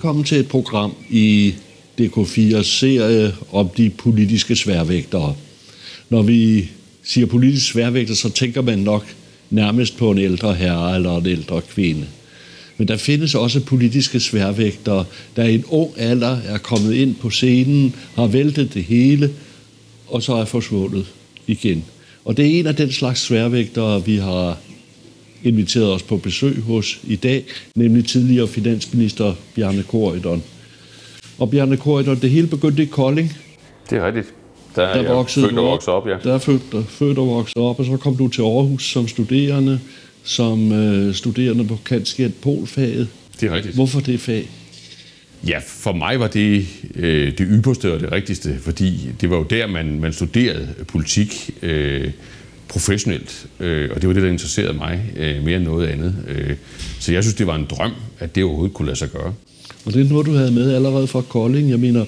Velkommen til et program i DK4's serie om de politiske sværvægtere. Når vi siger politiske sværvægtere, så tænker man nok nærmest på en ældre herre eller en ældre kvinde. Men der findes også politiske sværvægtere, der i en ung alder er kommet ind på scenen, har væltet det hele, og så er forsvundet igen. Og det er en af den slags sværvægtere, vi har inviteret os på besøg hos i dag, nemlig tidligere finansminister Bjarne Korydon. Og Bjarne Korydon, det hele begyndte i Kolding. Det er rigtigt. Der er der voksede født og op, ja. Der er født, født og vokset op, og så kom du til Aarhus som studerende, som øh, studerende på Kanskjent Polfaget. Det er rigtigt. Hvorfor det fag? Ja, for mig var det øh, det ypperste og det rigtigste, fordi det var jo der, man, man studerede politik. Øh, professionelt, øh, og det var det, der interesserede mig øh, mere end noget andet. Øh, så jeg synes, det var en drøm, at det overhovedet kunne lade sig gøre. Og det er noget, du havde med allerede fra Kolding. Jeg mener,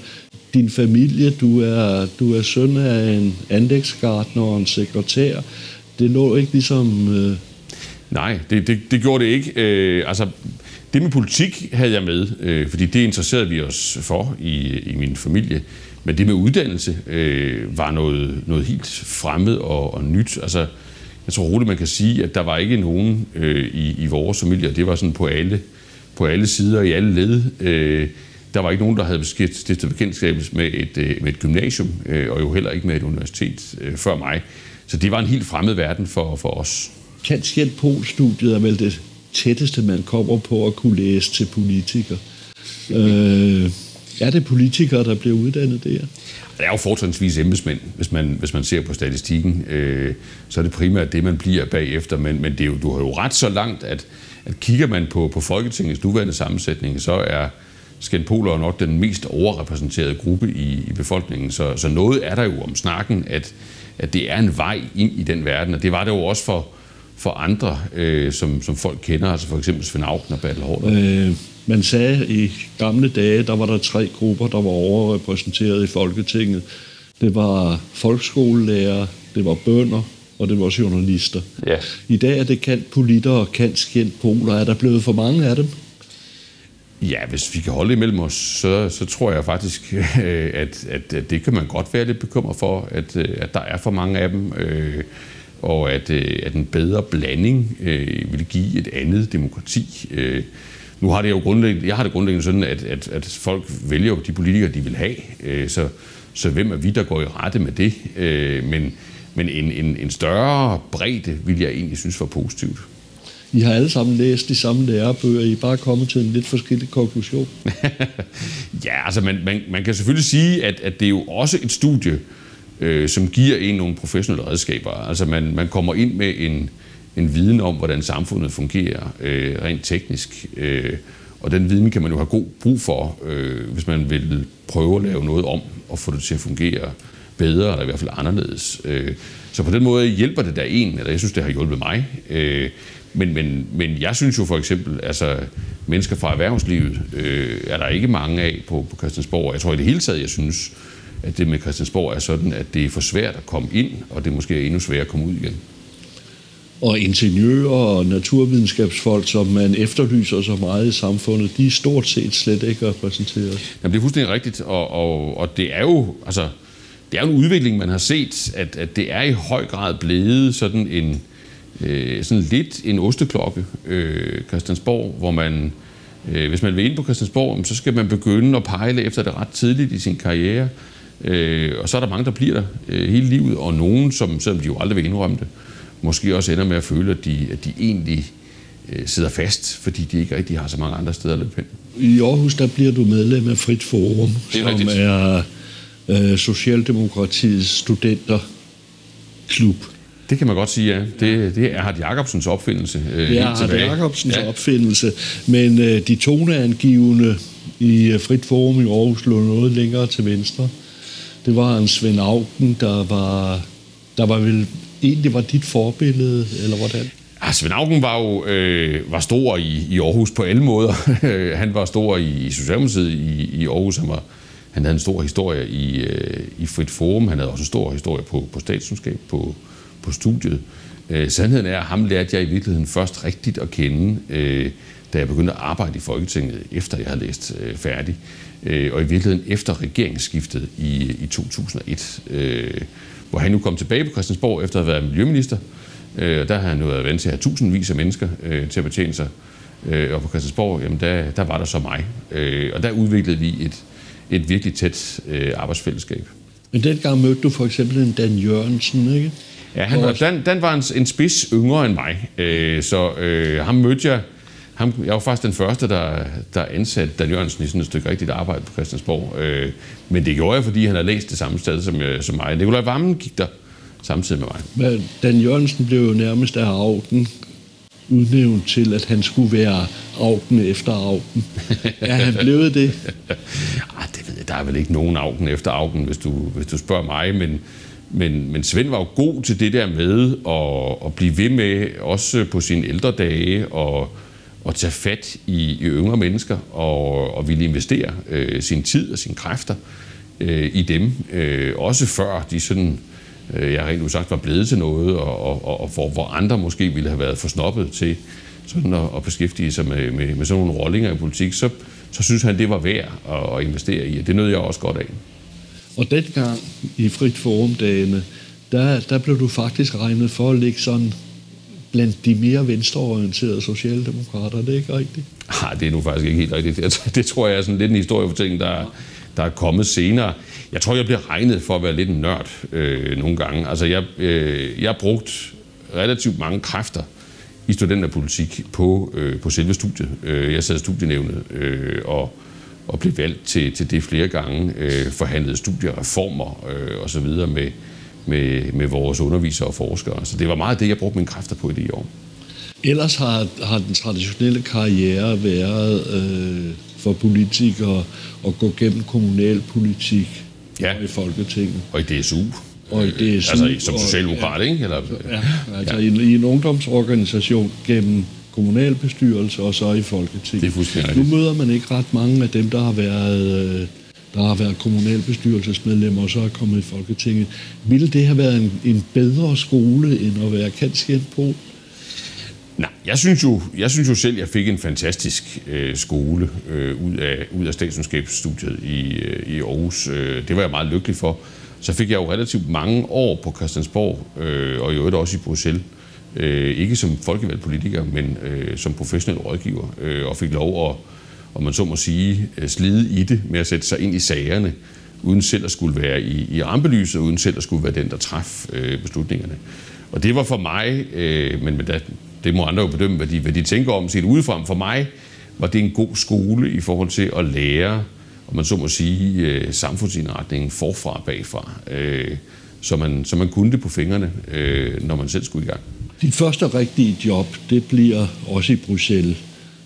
din familie, du er, du er søn af en anlægsgartner og en sekretær. Det lå ikke ligesom... Øh... Nej, det, det, det gjorde det ikke. Øh, altså, det med politik havde jeg med, øh, fordi det interesserede vi os for i, i min familie. Men det med uddannelse øh, var noget, noget helt fremmed og, og nyt. Altså, jeg tror roligt, man kan sige, at der var ikke nogen øh, i, i vores familie, og det var sådan på alle, på alle sider, i alle led. Øh, der var ikke nogen, der havde stiftet bekendtskab med et, øh, med et gymnasium, øh, og jo heller ikke med et universitet øh, før mig. Så det var en helt fremmed verden for, for os. Kanskjent Pol-studiet er vel det tætteste, man kommer på at kunne læse til politiker. Øh, er det politikere, der bliver uddannet der? Det er jo fortrinsvis embedsmænd, hvis man, hvis man ser på statistikken. Øh, så er det primært det, man bliver bagefter. Men, men det er jo, du har jo ret så langt, at, at kigger man på, på Folketingets nuværende sammensætning, så er skændpoler nok den mest overrepræsenterede gruppe i, i befolkningen. Så, så noget er der jo om snakken, at, at det er en vej ind i den verden. Og det var det jo også for, for andre, øh, som, som folk kender, altså for eksempel Svend Auken og Bertel Øh, man sagde i gamle dage, der var der tre grupper, der var overrepræsenteret i Folketinget. Det var folkeskolelærer, det var bønder, og det var journalister. Ja. I dag er det kant politter og kant skændt poler. Er der blevet for mange af dem? Ja, hvis vi kan holde imellem os, så, så tror jeg faktisk, øh, at, at, at det kan man godt være lidt bekymret for, at, øh, at der er for mange af dem, øh, og at, øh, at en bedre blanding øh, vil give et andet demokrati. Øh, nu har det jo grundlæggende, jeg har det grundlæggende sådan, at, at, at folk vælger jo de politikere, de vil have. Øh, så, så hvem er vi, der går i rette med det? Øh, men men en, en, en større bredde vil jeg egentlig synes var positivt. I har alle sammen læst de samme lærebøger, I er bare kommet til en lidt forskellig konklusion. ja, altså man, man, man kan selvfølgelig sige, at, at det er jo også et studie, øh, som giver en nogle professionelle redskaber. Altså man, man kommer ind med en, en viden om, hvordan samfundet fungerer øh, rent teknisk. Øh, og den viden kan man jo have god brug for, øh, hvis man vil prøve at lave noget om og få det til at fungere bedre, eller i hvert fald anderledes. Øh, så på den måde hjælper det der en, eller jeg synes, det har hjulpet mig. Øh, men, men, men jeg synes jo for eksempel, altså mennesker fra erhvervslivet øh, er der ikke mange af på, på Christiansborg. Jeg tror i det hele taget, jeg synes, at det med Christiansborg er sådan, at det er for svært at komme ind, og det måske er endnu sværere at komme ud igen og ingeniører og naturvidenskabsfolk, som man efterlyser så meget i samfundet, de er stort set slet ikke repræsenteret. Jamen, det er fuldstændig rigtigt, og, og, og det er jo, altså, det er en udvikling, man har set, at, at det er i høj grad blevet sådan en, øh, sådan lidt en osteklokke, øh, Christiansborg, hvor man, øh, hvis man vil ind på Christiansborg, så skal man begynde at pejle efter det ret tidligt i sin karriere, øh, og så er der mange, der bliver der øh, hele livet, og nogen, som, selvom de jo aldrig vil indrømme det, måske også ender med at føle, at de, at de egentlig øh, sidder fast, fordi de ikke rigtig har så mange andre steder at løbe hen. I Aarhus, der bliver du medlem af Frit Forum, er som rigtigt. er øh, Socialdemokratiets studenterklub. Det kan man godt sige, ja. Det, det er Hart Jacobsens opfindelse. Øh, det er Hart Jacobsens ja. opfindelse, men øh, de toneangivende i øh, Frit Forum i Aarhus lå noget længere til venstre. Det var en Svend Augen, der var, der var vel egentlig var dit forbillede, eller hvordan? Ah, Svend Augen var jo øh, var stor i, i Aarhus på alle måder. han var stor i, i Socialdemokratiet i, i Aarhus. Han, var, han havde en stor historie i, øh, i Frit Forum. Han havde også en stor historie på, på statskundskab på, på studiet. Øh, sandheden er, at ham lærte jeg i virkeligheden først rigtigt at kende, øh, da jeg begyndte at arbejde i Folketinget, efter jeg havde læst øh, færdig. Øh, og i virkeligheden efter regeringsskiftet i, i 2001, øh, hvor han nu kom tilbage på Christiansborg efter at have været miljøminister. Øh, der har han nu været vant til at have tusindvis af mennesker øh, til at betjene sig. Øh, og på Christiansborg, jamen der, der var der så mig. Øh, og der udviklede vi et, et virkelig tæt øh, arbejdsfællesskab. Men dengang mødte du for eksempel en Dan Jørgensen, ikke? Ja, han var, Dan, Dan var en, en spids yngre end mig, øh, så øh, ham mødte jeg. Ham, jeg var faktisk den første, der, der ansatte Dan Jørgensen i sådan et stykke rigtigt arbejde på Christiansborg. Øh, men det gjorde jeg, fordi han havde læst det samme sted som, øh, som mig. Nikolaj Vammen gik der samtidig med mig. Men Dan Jørgensen blev jo nærmest af Augen udnævnt til, at han skulle være Augen efter Augen. Er han blevet det? ah, det ved jeg. Der er vel ikke nogen Augen efter Augen, hvis du, hvis du spørger mig, men, men, men Svend var jo god til det der med at, at blive ved med, også på sine ældre dage, og at tage fat i, i yngre mennesker og, og ville investere øh, sin tid og sine kræfter øh, i dem. Øh, også før de sådan øh, jeg rent udsagt var blevet til noget, og, og, og hvor, hvor andre måske ville have været forsnoppet til sådan at, at beskæftige sig med, med, med sådan nogle rollinger i politik, så, så synes han, det var værd at, at investere i, og det nød jeg også godt af. Og dengang i Frit Forum-dagene, der, der blev du faktisk regnet for at ligge sådan blandt de mere venstreorienterede socialdemokrater. Det er ikke rigtigt? Nej, det er nu faktisk ikke helt rigtigt. Det, det tror jeg er sådan lidt en historiefortælling, der, der er kommet senere. Jeg tror, jeg bliver regnet for at være lidt en nørd øh, nogle gange. Altså, jeg, øh, jeg har brugt relativt mange kræfter i studenterpolitik på, øh, på selve studiet. Øh, jeg sad i studienævnet øh, og, og blev valgt til, til det flere gange, øh, forhandlede studiereformer øh, osv. med, med, med vores undervisere og forskere. Så det var meget det, jeg brugte mine kræfter på i de år. Ellers har, har den traditionelle karriere været øh, for politikere at gå gennem kommunalpolitik ja. og i Folketinget. Og i DSU. Og i DSU. Altså som socialdemokrat, ja, ikke? Eller, ja, altså ja. I, i en ungdomsorganisation gennem kommunalbestyrelse og så i Folketinget. Det er fuldstændig Nu møder man ikke ret mange af dem, der har været, øh, der har været kommunalbestyrelsesmedlemmer og så er kommet i Folketinget. Ville det have været en, en bedre skole end at være kendt på? Nej, jeg synes jo, jeg synes jo selv, at jeg fik en fantastisk øh, skole øh, ud af, ud af statskundskabsstudiet i, øh, i Aarhus. Øh, det var jeg meget lykkelig for. Så fik jeg jo relativt mange år på Christiansborg, øh, og i øvrigt også i Bruxelles. Øh, ikke som folkevalgt politiker, men øh, som professionel rådgiver, øh, og fik lov at, om man så må sige, øh, slide i det med at sætte sig ind i sagerne, uden selv at skulle være i, i rampelyset, uden selv at skulle være den, der traf øh, beslutningerne. Og det var for mig, øh, men, men da, det må andre jo bedømme, hvad de, hvad de tænker om set udefra. For mig var det en god skole i forhold til at lære, om man så må sige, øh, samfundsindretningen forfra og bagfra, øh, så, man, så man kunne det på fingrene, øh, når man selv skulle i gang. Dit første rigtige job, det bliver også i Bruxelles,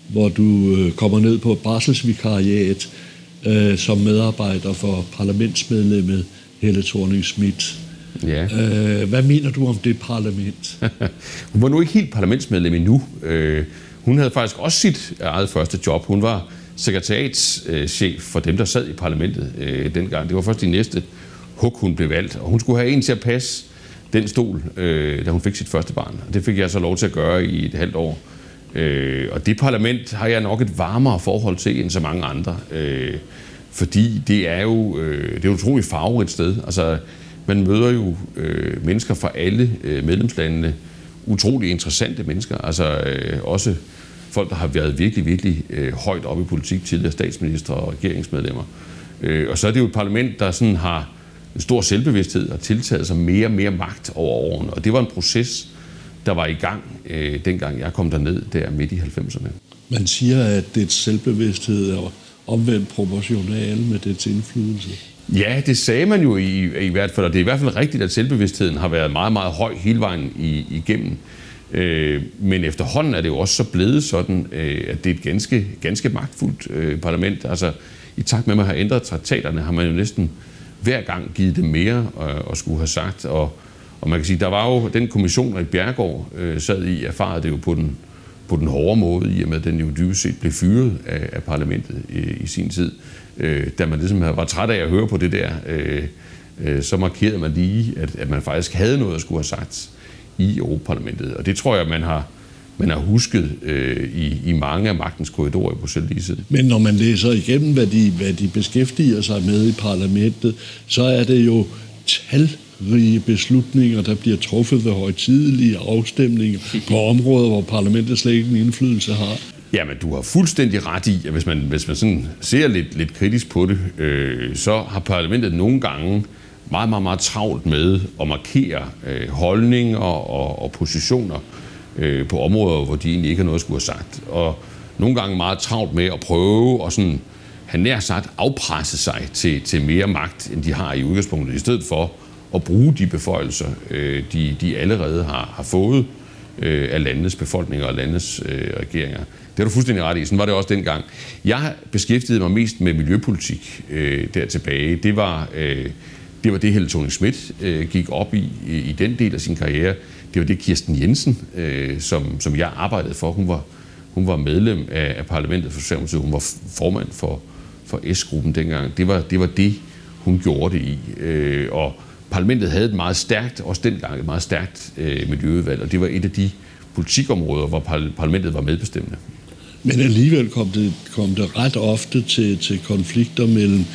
hvor du øh, kommer ned på barselsvikariat øh, som medarbejder for parlamentsmedlemmet Helle thorning Schmidt. Ja. Øh, hvad mener du om det parlament? hun var nu ikke helt parlamentsmedlem endnu. Øh, hun havde faktisk også sit eget første job. Hun var sekretariatschef for dem, der sad i parlamentet øh, dengang. Det var først de næste hug, hun blev valgt. Og hun skulle have en til at passe den stol, øh, da hun fik sit første barn. Og det fik jeg så lov til at gøre i et halvt år. Øh, og det parlament har jeg nok et varmere forhold til end så mange andre. Øh, fordi det er jo øh, det er utroligt farverigt sted. Altså, man møder jo øh, mennesker fra alle øh, medlemslandene, utrolig interessante mennesker, altså øh, også folk, der har været virkelig, virkelig øh, højt oppe i politik, tidligere statsminister og regeringsmedlemmer. Øh, og så er det jo et parlament, der sådan har en stor selvbevidsthed og tiltaget sig mere og mere magt over årene. Og det var en proces, der var i gang, øh, dengang jeg kom derned der midt i 90'erne. Man siger, at det selvbevidsthed er omvendt proportional med dets indflydelse. Ja, det sagde man jo i, i hvert fald, og det er i hvert fald rigtigt, at selvbevidstheden har været meget, meget høj hele vejen i, igennem. Øh, men efterhånden er det jo også så blevet sådan, øh, at det er et ganske, ganske magtfuldt øh, parlament. Altså, i takt med, at man har ændret traktaterne, har man jo næsten hver gang givet det mere øh, at, at skulle have sagt, og, og man kan sige, der var jo den kommission, i Bjergård øh, sad i, erfarede det jo på den, på den hårde måde, i og med at den jo dybest set blev fyret af, af parlamentet i, i sin tid. Øh, da man ligesom var træt af at høre på det der, øh, øh, så markerede man lige, at, at man faktisk havde noget at skulle have sagt i Europaparlamentet. Og det tror jeg, man har, man har husket øh, i, i mange af magtens korridorer i Bruxelles lige siden. Men når man læser igennem, hvad de, hvad de beskæftiger sig med i parlamentet, så er det jo talrige beslutninger, der bliver truffet ved højtidelige afstemninger på områder, hvor parlamentet slet ikke en indflydelse har. Jamen, du har fuldstændig ret i, at hvis man, hvis man sådan ser lidt, lidt kritisk på det, øh, så har parlamentet nogle gange meget, meget, meget travlt med at markere øh, holdninger og, og positioner øh, på områder, hvor de egentlig ikke har noget at skulle have sagt. Og nogle gange meget travlt med at prøve at sådan, han nær sagt afpresse sig til, til mere magt, end de har i udgangspunktet, i stedet for at bruge de beføjelser, øh, de, de allerede har, har fået øh, af landets befolkninger og landets øh, regeringer. Det er du fuldstændig ret i. Sådan var det også dengang. Jeg beskæftigede mig mest med miljøpolitik øh, der tilbage. Det var, øh, det var det, Helle thorning Schmidt øh, gik op i, i i den del af sin karriere. Det var det, Kirsten Jensen, øh, som, som jeg arbejdede for. Hun var, hun var medlem af, af parlamentet for Socialdemokratiet. Hun var formand for, for S-gruppen dengang. Det var, det var det, hun gjorde det i. Øh, og parlamentet havde et meget stærkt, også dengang et meget stærkt øh, miljøudvalg, og det var et af de politikområder, hvor parlamentet var medbestemmende. Men alligevel kom det, kom det ret ofte til, til konflikter mellem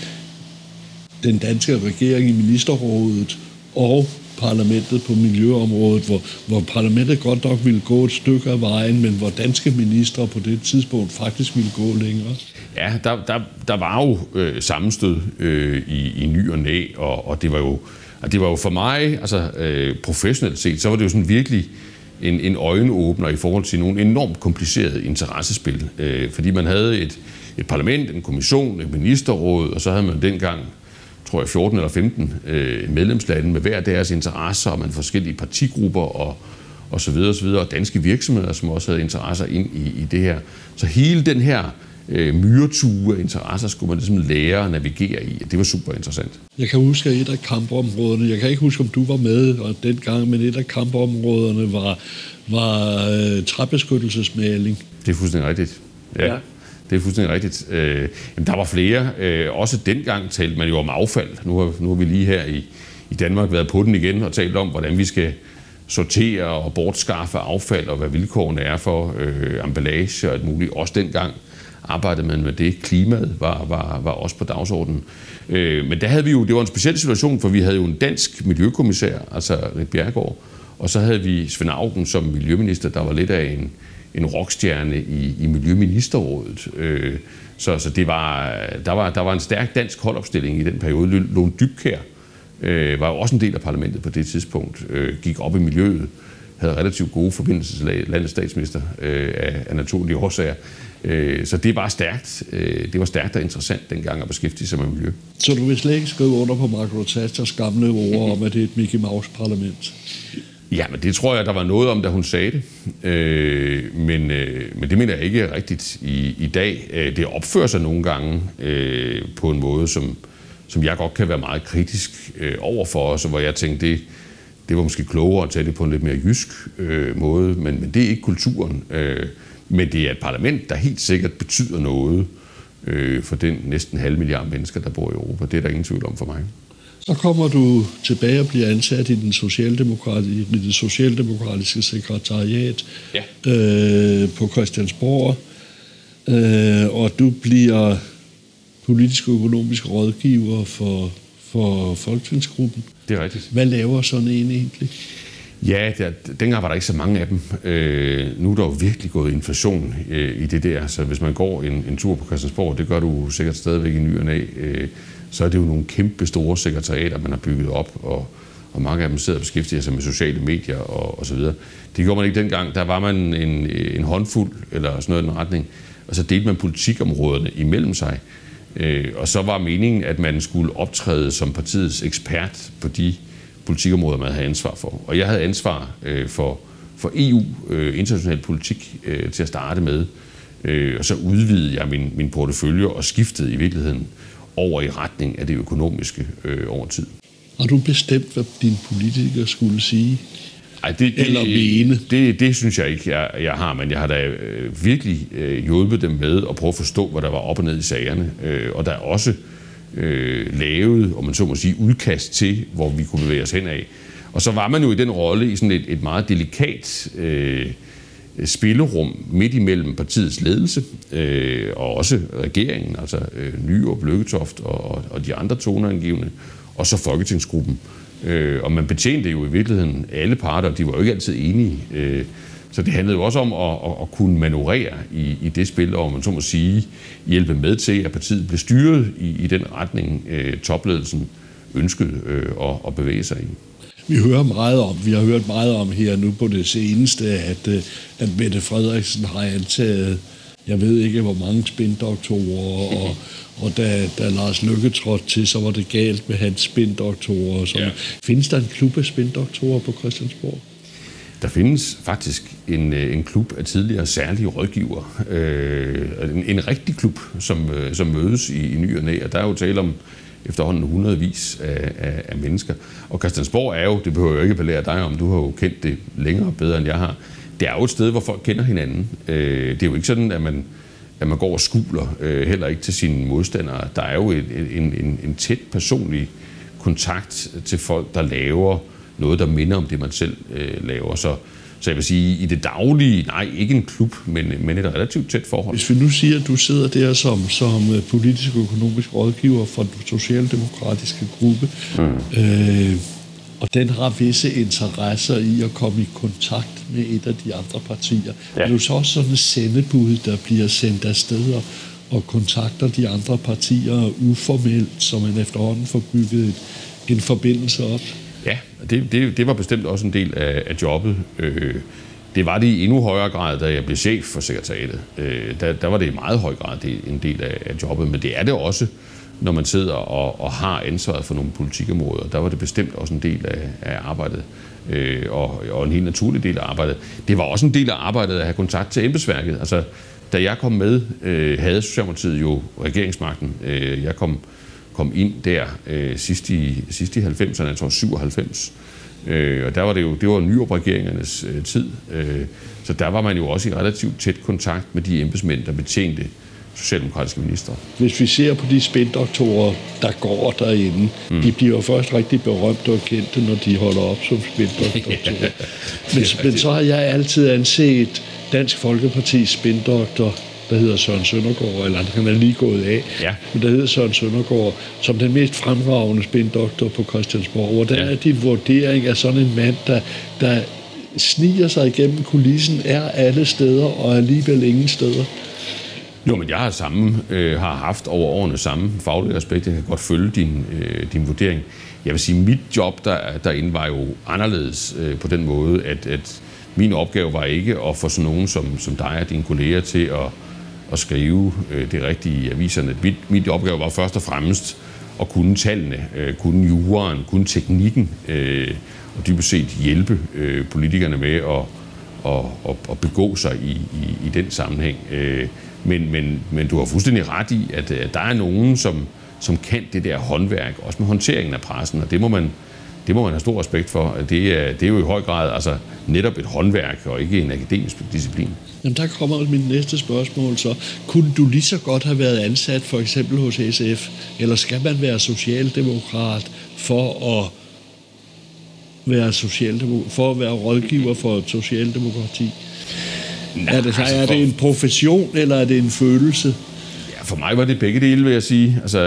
den danske regering i ministerrådet og parlamentet på miljøområdet, hvor, hvor parlamentet godt nok ville gå et stykke af vejen, men hvor danske ministre på det tidspunkt faktisk ville gå længere. Ja, der, der, der var jo øh, sammenstød øh, i, i ny og næ, og, og det var jo og det var jo for mig, altså øh, professionelt set, så var det jo sådan virkelig en, en øjenåbner i forhold til nogle enormt komplicerede interessespil. Øh, fordi man havde et, et parlament, en kommission, et ministerråd, og så havde man dengang, tror jeg, 14 eller 15 øh, medlemslande med hver deres interesser, og man forskellige partigrupper og, og så videre og så videre, og danske virksomheder, som også havde interesser ind i, i det her. Så hele den her øh, myretue af interesser skulle man ligesom lære at navigere i. Det var super interessant. Jeg kan huske, at et af kampområderne, jeg kan ikke huske, om du var med og dengang, men et af kampområderne var, var øh, træbeskyttelsesmaling. Det er fuldstændig rigtigt. Ja. ja. Det er fuldstændig rigtigt. Øh, jamen, der var flere. Øh, også dengang talte man jo om affald. Nu har, nu har vi lige her i, i Danmark været på den igen og talt om, hvordan vi skal sortere og bortskaffe affald, og hvad vilkårene er for øh, emballage og alt muligt. Også dengang arbejdede man med det. Klimaet var, var, var også på dagsordenen. Øh, men der havde vi jo, det var en speciel situation, for vi havde jo en dansk miljøkommissær, altså Rit Bjergård, og så havde vi Svend Augen som miljøminister, der var lidt af en, en rockstjerne i, i Miljøministerrådet. Øh, så så det var, der, var, der var en stærk dansk holdopstilling i den periode. Lone Dybkær øh, var jo også en del af parlamentet på det tidspunkt, øh, gik op i miljøet, havde relativt gode forbindelser til landets statsminister øh, af, af naturlige årsager. Øh, så det var stærkt. Øh, det var stærkt og interessant dengang at beskæftige sig med miljø. Så du vil slet ikke skrive under på Margaret Thatchers gamle ord om, at det er et Mickey Mouse-parlament? Ja, men det tror jeg, der var noget om, da hun sagde det. Øh, men, øh, men det mener jeg ikke er rigtigt i, i dag. Øh, det opfører sig nogle gange øh, på en måde, som, som jeg godt kan være meget kritisk øh, over for os, hvor jeg tænkte, det, det var måske klogere at tage det på en lidt mere jysk øh, måde, men, men det er ikke kulturen. Øh, men det er et parlament, der helt sikkert betyder noget øh, for den næsten halv milliard mennesker, der bor i Europa. Det er der ingen tvivl om for mig. Så kommer du tilbage og bliver ansat i, den socialdemokratiske, i det socialdemokratiske sekretariat ja. øh, på Christiansborg, øh, og du bliver politisk og økonomisk rådgiver for, for Folketingsgruppen. Det er rigtigt. Hvad laver sådan en egentlig? Ja, der, dengang var der ikke så mange af dem. Øh, nu er der jo virkelig gået inflation øh, i det der, så hvis man går en, en tur på Christiansborg, det gør du sikkert stadigvæk i ny og næ, øh, så er det jo nogle kæmpe store sekretariater, man har bygget op, og, og mange af dem sidder og beskæftiger sig med sociale medier og, og så videre. Det gjorde man ikke dengang. Der var man en, en håndfuld, eller sådan noget i den retning, og så delte man politikområderne imellem sig. Øh, og så var meningen, at man skulle optræde som partiets ekspert på de politikområder, man havde ansvar for. Og jeg havde ansvar øh, for, for EU, øh, international politik, øh, til at starte med. Øh, og så udvidede jeg min, min portefølje og skiftede i virkeligheden over i retning af det økonomiske øh, over tid. Har du bestemt, hvad din politiker skulle sige? Ej, det, det, Eller mene? Det, det synes jeg ikke, jeg, jeg har, men jeg har da øh, virkelig øh, hjulpet dem med at prøve at forstå, hvad der var op og ned i sagerne. Øh, og der er også øh, lavet, om man så må sige, udkast til, hvor vi kunne bevæge os hen af. Og så var man jo i den rolle i sådan et, et meget delikat øh, Øh, spillerum midt imellem partiets ledelse øh, og også regeringen, altså øh, Ny og og, og de andre toneangivende, og så Folketingsgruppen. Øh, og man betjente jo i virkeligheden alle parter, de var jo ikke altid enige. Øh, så det handlede jo også om at, at, at kunne manøvrere i, i det spil, og man så må sige, hjælpe med til, at partiet blev styret i, i den retning, øh, topledelsen ønskede øh, at, at bevæge sig i. Vi hører meget om, vi har hørt meget om her nu på det seneste, at, øh, at Mette Frederiksen har antaget, jeg ved ikke hvor mange spindoktorer, og, og da, da Lars Lykke trådte til, så var det galt med hans spindoktorer. Sådan. Ja. Findes der en klub af spindoktorer på Christiansborg? Der findes faktisk en, øh, en klub af tidligere særlige rådgiver. Øh, en, en rigtig klub, som, øh, som mødes i, i ny og næ. Og der er jo tale om efterhånden hundredvis af, af, af mennesker. Og Christiansborg er jo, det behøver jeg ikke belære dig om, du har jo kendt det længere bedre end jeg har, det er jo et sted, hvor folk kender hinanden. Øh, det er jo ikke sådan, at man, at man går og skuler, øh, heller ikke til sine modstandere. Der er jo en, en, en, en tæt personlig kontakt til folk, der laver noget, der minder om det, man selv øh, laver. Så, så jeg vil sige, i det daglige, nej, ikke en klub, men, men et relativt tæt forhold. Hvis vi nu siger, at du sidder der som, som øh, politisk og økonomisk rådgiver for den socialdemokratiske gruppe, mm. øh, og den har visse interesser i at komme i kontakt med et af de andre partier. Ja. Er du så også sådan en sendebud, der bliver sendt afsted og, og kontakter de andre partier uformelt, så man efterhånden får bygget et, en forbindelse op? Ja, det, det, det var bestemt også en del af, af jobbet. Øh, det var det i endnu højere grad, da jeg blev chef for sekretariatet. Øh, der, der var det i meget høj grad det, en del af, af jobbet, men det er det også, når man sidder og, og har ansvaret for nogle politikområder. Der var det bestemt også en del af, af arbejdet, øh, og, og en helt naturlig del af arbejdet. Det var også en del af arbejdet at have kontakt til embedsværket. Altså, da jeg kom med, øh, havde Socialdemokratiet jo regeringsmagten. Øh, jeg kom kom ind der øh, sidst, i, sidst i 90'erne, jeg tror 97. Øh, og der var det jo, det var nyopregeringernes øh, tid. Øh, så der var man jo også i relativt tæt kontakt med de embedsmænd, der betjente socialdemokratiske minister. Hvis vi ser på de spindoktorer, der går derinde, mm. de bliver jo først rigtig berømte og kendte, når de holder op som spindoktorer. ja, men, men så har jeg altid anset Dansk Folkepartis spindoktor der hedder Søren Søndergaard, eller han er lige gået af, ja. men der hedder Søren Søndergaard, som den mest fremragende spindoktor på Christiansborg. Hvordan ja. er din vurdering af sådan en mand, der, der sniger sig igennem kulissen, er alle steder og alligevel ingen steder? Jo, men jeg har, samme, øh, har haft over årene samme faglige aspekt. Jeg kan godt følge din, øh, din vurdering. Jeg vil sige, at mit job der, derinde var jo anderledes øh, på den måde, at, at min opgave var ikke at få sådan nogen som, som dig og dine kolleger til at at skrive øh, det rigtige i aviserne. Mit, mit opgave var først og fremmest at kunne tallene, øh, kunne juraen, kunne teknikken, øh, og dybest set hjælpe øh, politikerne med at, at, at, at begå sig i, i, i den sammenhæng. Øh, men, men, men du har fuldstændig ret i, at, at der er nogen, som, som kan det der håndværk, også med håndteringen af pressen, og det må man, det må man have stor respekt for. Det er, det er jo i høj grad altså, netop et håndværk og ikke en akademisk disciplin. Jamen, der kommer min næste spørgsmål så. Kunne du lige så godt have været ansat for eksempel hos SF, eller skal man være socialdemokrat for at være socialdemokrat, for at være rådgiver for et socialdemokrati? Nej, er, det, altså er det en profession, eller er det en følelse? For mig var det begge dele, vil jeg sige. Altså,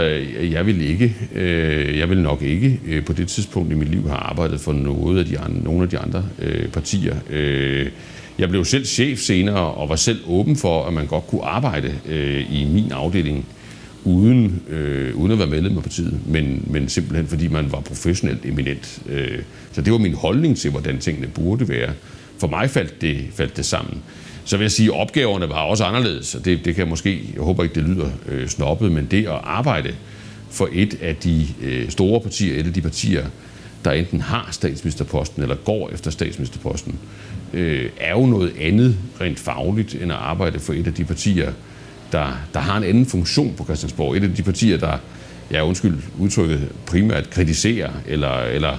jeg vil ikke, øh, jeg vil nok ikke øh, på det tidspunkt i mit liv have arbejdet for noget af de andre, nogle af de andre øh, partier. Øh, jeg blev selv chef senere og var selv åben for, at man godt kunne arbejde øh, i min afdeling uden, øh, uden at være medlem af partiet, men, men simpelthen fordi man var professionelt eminent. Øh, så det var min holdning til, hvordan tingene burde være. For mig faldt det, faldt det sammen. Så vil jeg sige, at opgaverne var også anderledes, og det, det kan måske, jeg håber ikke, det lyder øh, snobbet, men det at arbejde for et af de øh, store partier, et af de partier, der enten har statsministerposten eller går efter statsministerposten, øh, er jo noget andet rent fagligt, end at arbejde for et af de partier, der, der har en anden funktion på Christiansborg. Et af de partier, der ja undskyld udtrykket, primært kritiserer eller, eller,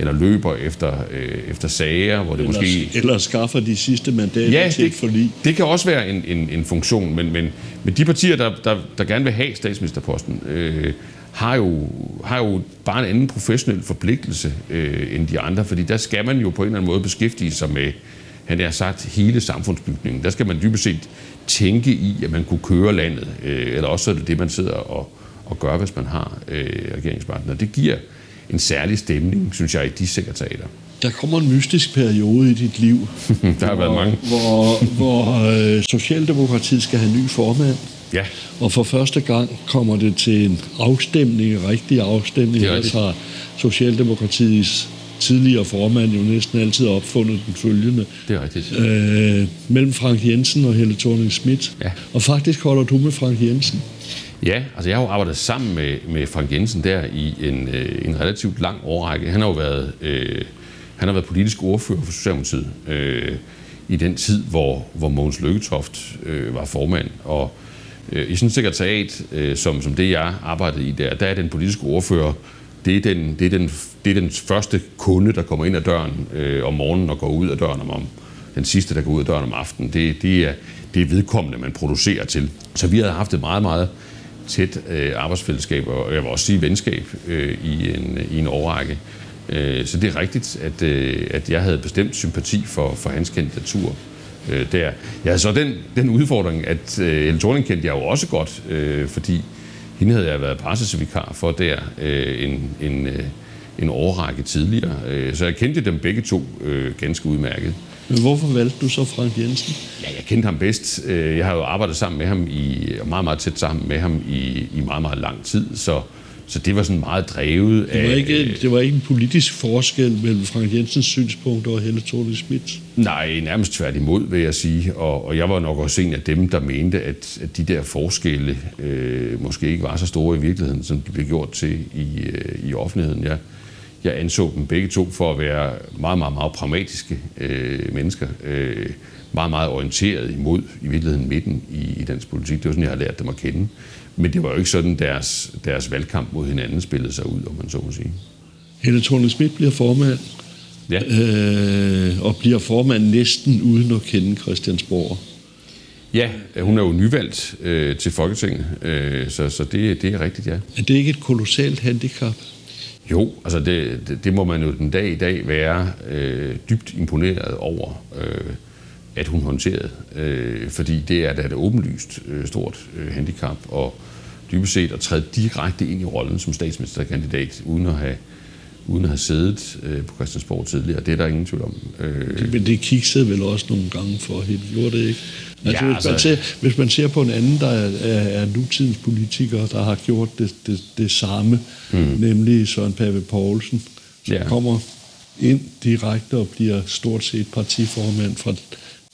eller løber efter, øh, efter sager, hvor det eller, måske... Eller skaffer de sidste mandater ja, til det, et forlig. det kan også være en, en, en funktion, men, men, men de partier, der, der, der gerne vil have statsministerposten, øh, har jo, har jo bare en anden professionel forpligtelse øh, end de andre, fordi der skal man jo på en eller anden måde beskæftige sig med, han har sagt, hele samfundsbygningen. Der skal man dybest set tænke i, at man kunne køre landet, øh, eller også er det det, man sidder og, og gør, hvis man har øh, regeringspartner. Det giver en særlig stemning, synes jeg, i de sekretariater. Der kommer en mystisk periode i dit liv. der har hvor, været mange. Hvor, hvor øh, Socialdemokratiet skal have ny formand. Ja. Og for første gang kommer det til en afstemning, en rigtig afstemning. Det er rigtigt. har Socialdemokratiets tidligere formand jo næsten altid opfundet den følgende. Det er rigtigt. Øh, mellem Frank Jensen og Helle thorning Schmidt. Ja. Og faktisk holder du med Frank Jensen. Ja, altså jeg har jo arbejdet sammen med, med Frank Jensen der i en, øh, en relativt lang årrække. Han har jo været, øh, han har været politisk ordfører for Socialdemokratiet øh, i den tid, hvor, hvor Mogens Lykketoft øh, var formand. Og øh, i sådan et sekretariat, øh, som, som det jeg arbejdede i der, der er den politiske ordfører, det er den, det er den, det er den første kunde, der kommer ind ad døren øh, om morgenen og går ud af døren om, om den sidste, der går ud af døren om aftenen. Det, det, er, det er vedkommende, man producerer til. Så vi havde haft et meget, meget tæt øh, arbejdsfællesskab, og jeg vil også sige venskab øh, i, en, i en årrække. Øh, så det er rigtigt, at, øh, at jeg havde bestemt sympati for, for hans kandidatur øh, der. Jeg havde så den, den udfordring, at øh, Elle Thorning kendte jeg jo også godt, øh, fordi hende havde jeg været pressesvikar for der øh, en, en, øh, en årrække tidligere. Øh, så jeg kendte dem begge to øh, ganske udmærket. Men hvorfor valgte du så Frank Jensen? Ja, jeg kendte ham bedst. Øh, jeg har jo arbejdet sammen med ham i meget, meget tæt sammen med ham i, i meget, meget lang tid, så, så det var sådan meget drevet Det var, ikke, det var ikke en politisk forskel mellem Frank Jensens synspunkter og Helle thorning Schmidt. Nej, nærmest tværtimod, vil jeg sige. Og, og jeg var nok også en af dem, der mente, at, at de der forskelle øh, måske ikke var så store i virkeligheden, som de blev gjort til i, øh, i offentligheden. Jeg, jeg anså dem begge to for at være meget, meget, meget pragmatiske øh, mennesker. Øh, meget, meget orienteret imod i virkeligheden midten i, i dansk politik. Det var sådan, jeg har lært dem at kende. Men det var jo ikke sådan, deres, deres valgkamp mod hinanden spillede sig ud, om man så må sige. Helle thorning Schmidt bliver formand, Ja. øh, og bliver formand næsten uden at kende Christiansborg. Ja, hun er jo nyvalgt øh, til Folketinget, øh, så, så det, det er rigtigt, ja. Er det ikke et kolossalt handicap? Jo, altså det, det, det må man jo den dag i dag være øh, dybt imponeret over, øh, at hun håndterede. Øh, fordi det er da et åbenlyst øh, stort øh, handicap, og dybest set at træde direkte ind i rollen som statsministerkandidat, uden at have, uden at have siddet øh, på Christiansborg tidligere. Det er der ingen tvivl om. Øh, Men det kiksede vel også nogle gange for hende, gjorde det ikke? Altså, Ja, hvis, man altså- ser, hvis man ser på en anden, der er, er, er nutidens politikere, der har gjort det, det, det samme, mm. nemlig Søren Pape Poulsen, som Ja. kommer ind direkte og bliver stort set partiformand fra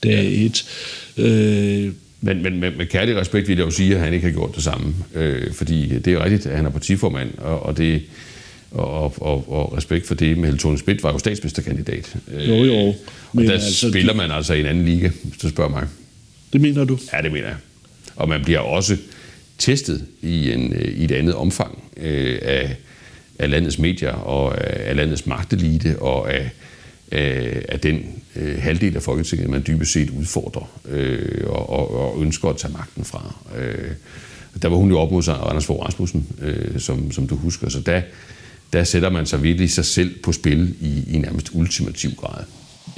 dag et. Øh, Men, men med, med kærlig respekt vil jeg jo sige, at han ikke har gjort det samme. Øh, fordi det er jo rigtigt, at han er partiformand, og, og det og, og, og respekt for det. Men Helle thorning Schmidt var jo statsministerkandidat. Øh, Jo, jo. Og Men der altså, altså, spiller man altså i en anden liga, hvis du spørger mig det mener du? Ja, det mener jeg. Og man bliver også testet i, en, øh, i et andet omfang øh, af, af landets medier og af, af landets magtelite og af, af, af den øh, halvdel af Folketinget, man dybest set udfordrer øh, og, og, og ønsker at tage magten fra. Øh, der var hun jo op mod sig, Anders Fogh Rasmussen, øh, som, som du husker. Så der, der sætter man sig virkelig sig selv på spil i, i nærmest ultimativ grad.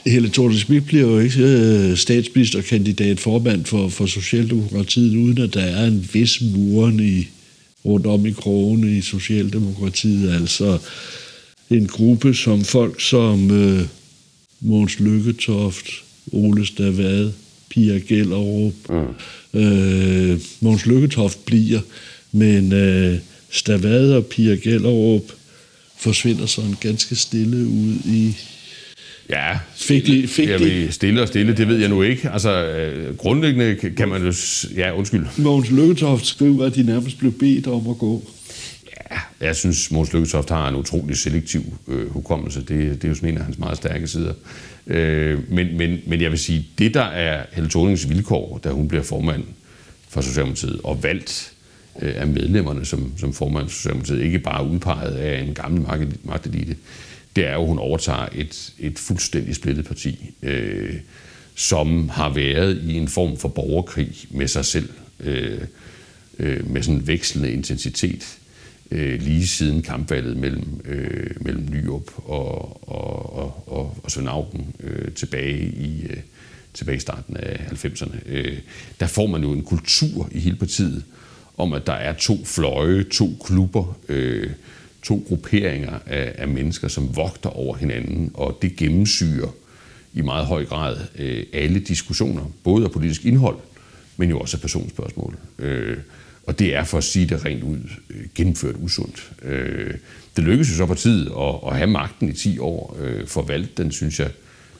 Helle thorning bliver jo ikke øh, statsministerkandidat formand for, for Socialdemokratiet, uden at der er en vis muren i, rundt om i krogene i Socialdemokratiet. Altså en gruppe som folk som øh, Måns Lykketoft, Ole Stavad, Pia Gellerup. Mm. Øh, Måns Lykketoft bliver, men øh, Stavad og Pia Gellerup forsvinder sådan ganske stille ud i Ja, Fik de- fik jeg de- stille og stille, det ved jeg nu ikke. Altså, øh, grundlæggende kan- man jo... Ja, undskyld. Mogens Lykketoft skriver, at de nærmest blev bedt om at gå. Ja, jeg synes, Måns Lykketoft har en utrolig selektiv øh, hukommelse. Det, det er jo sådan en af hans meget stærke sider. Øh, men, men, men jeg vil sige, det der er Helle Thornings vilkår, da hun bliver formand for Socialdemokratiet og valgt øh, af medlemmerne som, som formand for Socialdemokratiet, ikke bare udpeget af en gammel magtelite, det er jo, at hun overtager et, et fuldstændig splittet parti, øh, som har været i en form for borgerkrig med sig selv, øh, øh, med sådan en vekslende intensitet, øh, lige siden kampvalget mellem, øh, mellem Nyrup og, og, og, og, og Svend Augen øh, tilbage i... Øh, tilbage i starten af 90'erne, øh, der får man jo en kultur i hele partiet om, at der er to fløje, to klubber, øh, to grupperinger af, af mennesker, som vogter over hinanden, og det gennemsyrer i meget høj grad øh, alle diskussioner, både af politisk indhold, men jo også af personspørgsmål. Øh, og det er for at sige det rent ud øh, gennemført usundt. Øh, det lykkedes jo så partiet at, at have magten i 10 år, øh, forvalte den, synes jeg,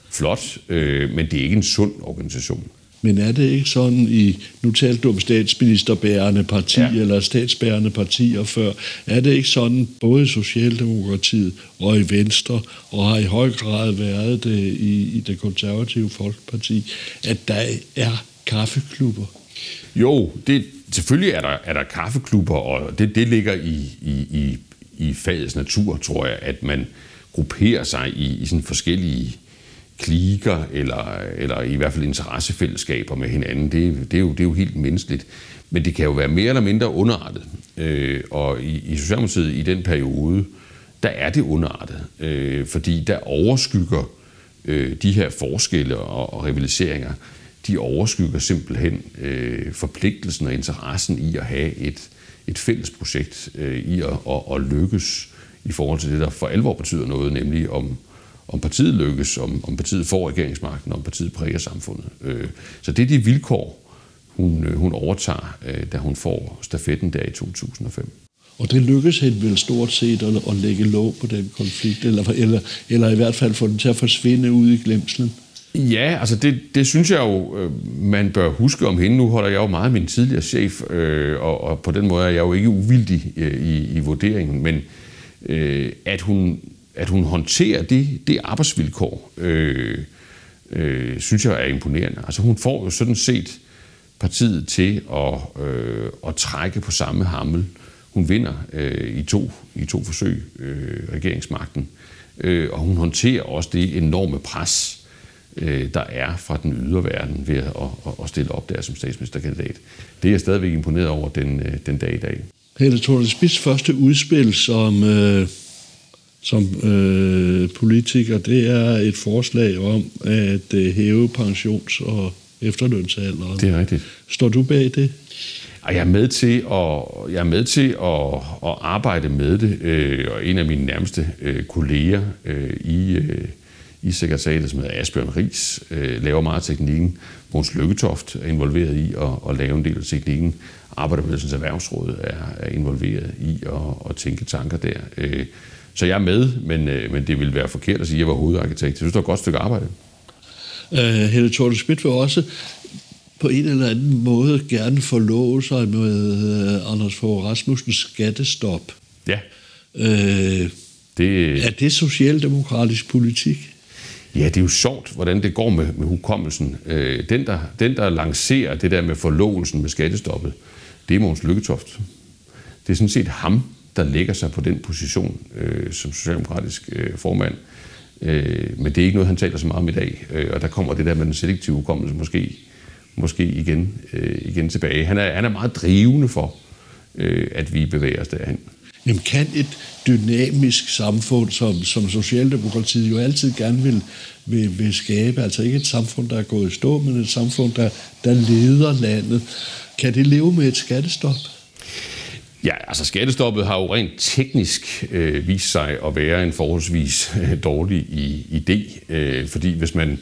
flot, øh, men det er ikke en sund organisation. Men er det ikke sådan i, nu talte du om statsministerbærende parti ja. eller statsbærende partier før, er det ikke sådan både i Socialdemokratiet og i Venstre, og har i høj grad været det i, i det konservative Folkeparti, at der er kaffeklubber? Jo, det, selvfølgelig er der, er der kaffeklubber, og det, det ligger i, i, i, i fagets natur, tror jeg, at man grupperer sig i, i sådan forskellige kliker, eller, eller i hvert fald interessefællesskaber med hinanden. Det, det, er jo, det er jo helt menneskeligt. Men det kan jo være mere eller mindre underartet. Øh, og i, i Socialdemokratiet i den periode, der er det underartet. Øh, fordi der overskygger øh, de her forskelle og, og rivaliseringer, de overskygger simpelthen øh, forpligtelsen og interessen i at have et, et fælles projekt, øh, i at, at, at lykkes i forhold til det, der for alvor betyder noget, nemlig om, om partiet lykkes, om, om partiet får regeringsmagten, om partiet præger samfundet. Øh, så det er de vilkår, hun, øh, hun overtager, øh, da hun får stafetten der i 2005. Og det lykkes hende vel stort set at, at lægge låg på den konflikt, eller, eller, eller i hvert fald få den til at forsvinde ud i glemslen. Ja, altså det, det synes jeg jo, man bør huske om hende. Nu holder jeg jo meget min tidligere chef, og, og på den måde er jeg jo ikke uvildig i, i vurderingen, men at hun at hun håndterer det, det arbejdsvilkår, øh, øh, synes jeg er imponerende. Altså hun får jo sådan set partiet til at, øh, at trække på samme hammel. Hun vinder øh, i, to, i to forsøg øh, regeringsmagten, øh, og hun håndterer også det enorme pres, øh, der er fra den ydre verden ved at, at, at stille op der som statsministerkandidat. Det er jeg stadigvæk imponeret over den, øh, den dag i dag. Helle Thorne Spids første udspil som øh, som øh, politiker, det er et forslag om at øh, hæve pensions- og efterlønsalderen. Det er rigtigt. Står du bag det? Jeg er med til at, jeg er med til at, at arbejde med det, øh, og en af mine nærmeste øh, kolleger øh, i, øh, i sekretariatet, som hedder Asbjørn Ries, øh, laver meget af teknikken. Måns Lykketoft er involveret i at, at lave en del af teknikken. Arbejderbevægelsens Erhvervsråd er, er involveret i at, at tænke tanker der. Øh, så jeg er med, men, øh, men det vil være forkert at sige, at jeg var hovedarkitekt. Jeg synes, det var et godt stykke arbejde. Uh, Helle Thorne Schmidt vil også på en eller anden måde gerne forlove sig med uh, Anders Fogh Rasmussens skattestop. Ja. Uh, det... Er det socialdemokratisk politik? Ja, det er jo sjovt, hvordan det går med, med hukommelsen. Øh, den, der, den, der lancerer det der med forlovelsen med skattestoppet, det er Måns Lykketoft. Det er sådan set ham, der lægger sig på den position øh, som socialdemokratisk øh, formand. Øh, men det er ikke noget, han taler så meget om i dag. Øh, og der kommer det der med den selektive hukommelse måske, måske igen, øh, igen tilbage. Han er, han er meget drivende for, øh, at vi bevæger os derhen. Jamen kan et dynamisk samfund, som, som Socialdemokratiet jo altid gerne vil, vil, vil skabe, altså ikke et samfund, der er gået i stå, men et samfund, der, der leder landet, kan det leve med et skattestop? Ja, altså skattestoppet har jo rent teknisk øh, vist sig at være en forholdsvis øh, dårlig i, idé, øh, fordi hvis man,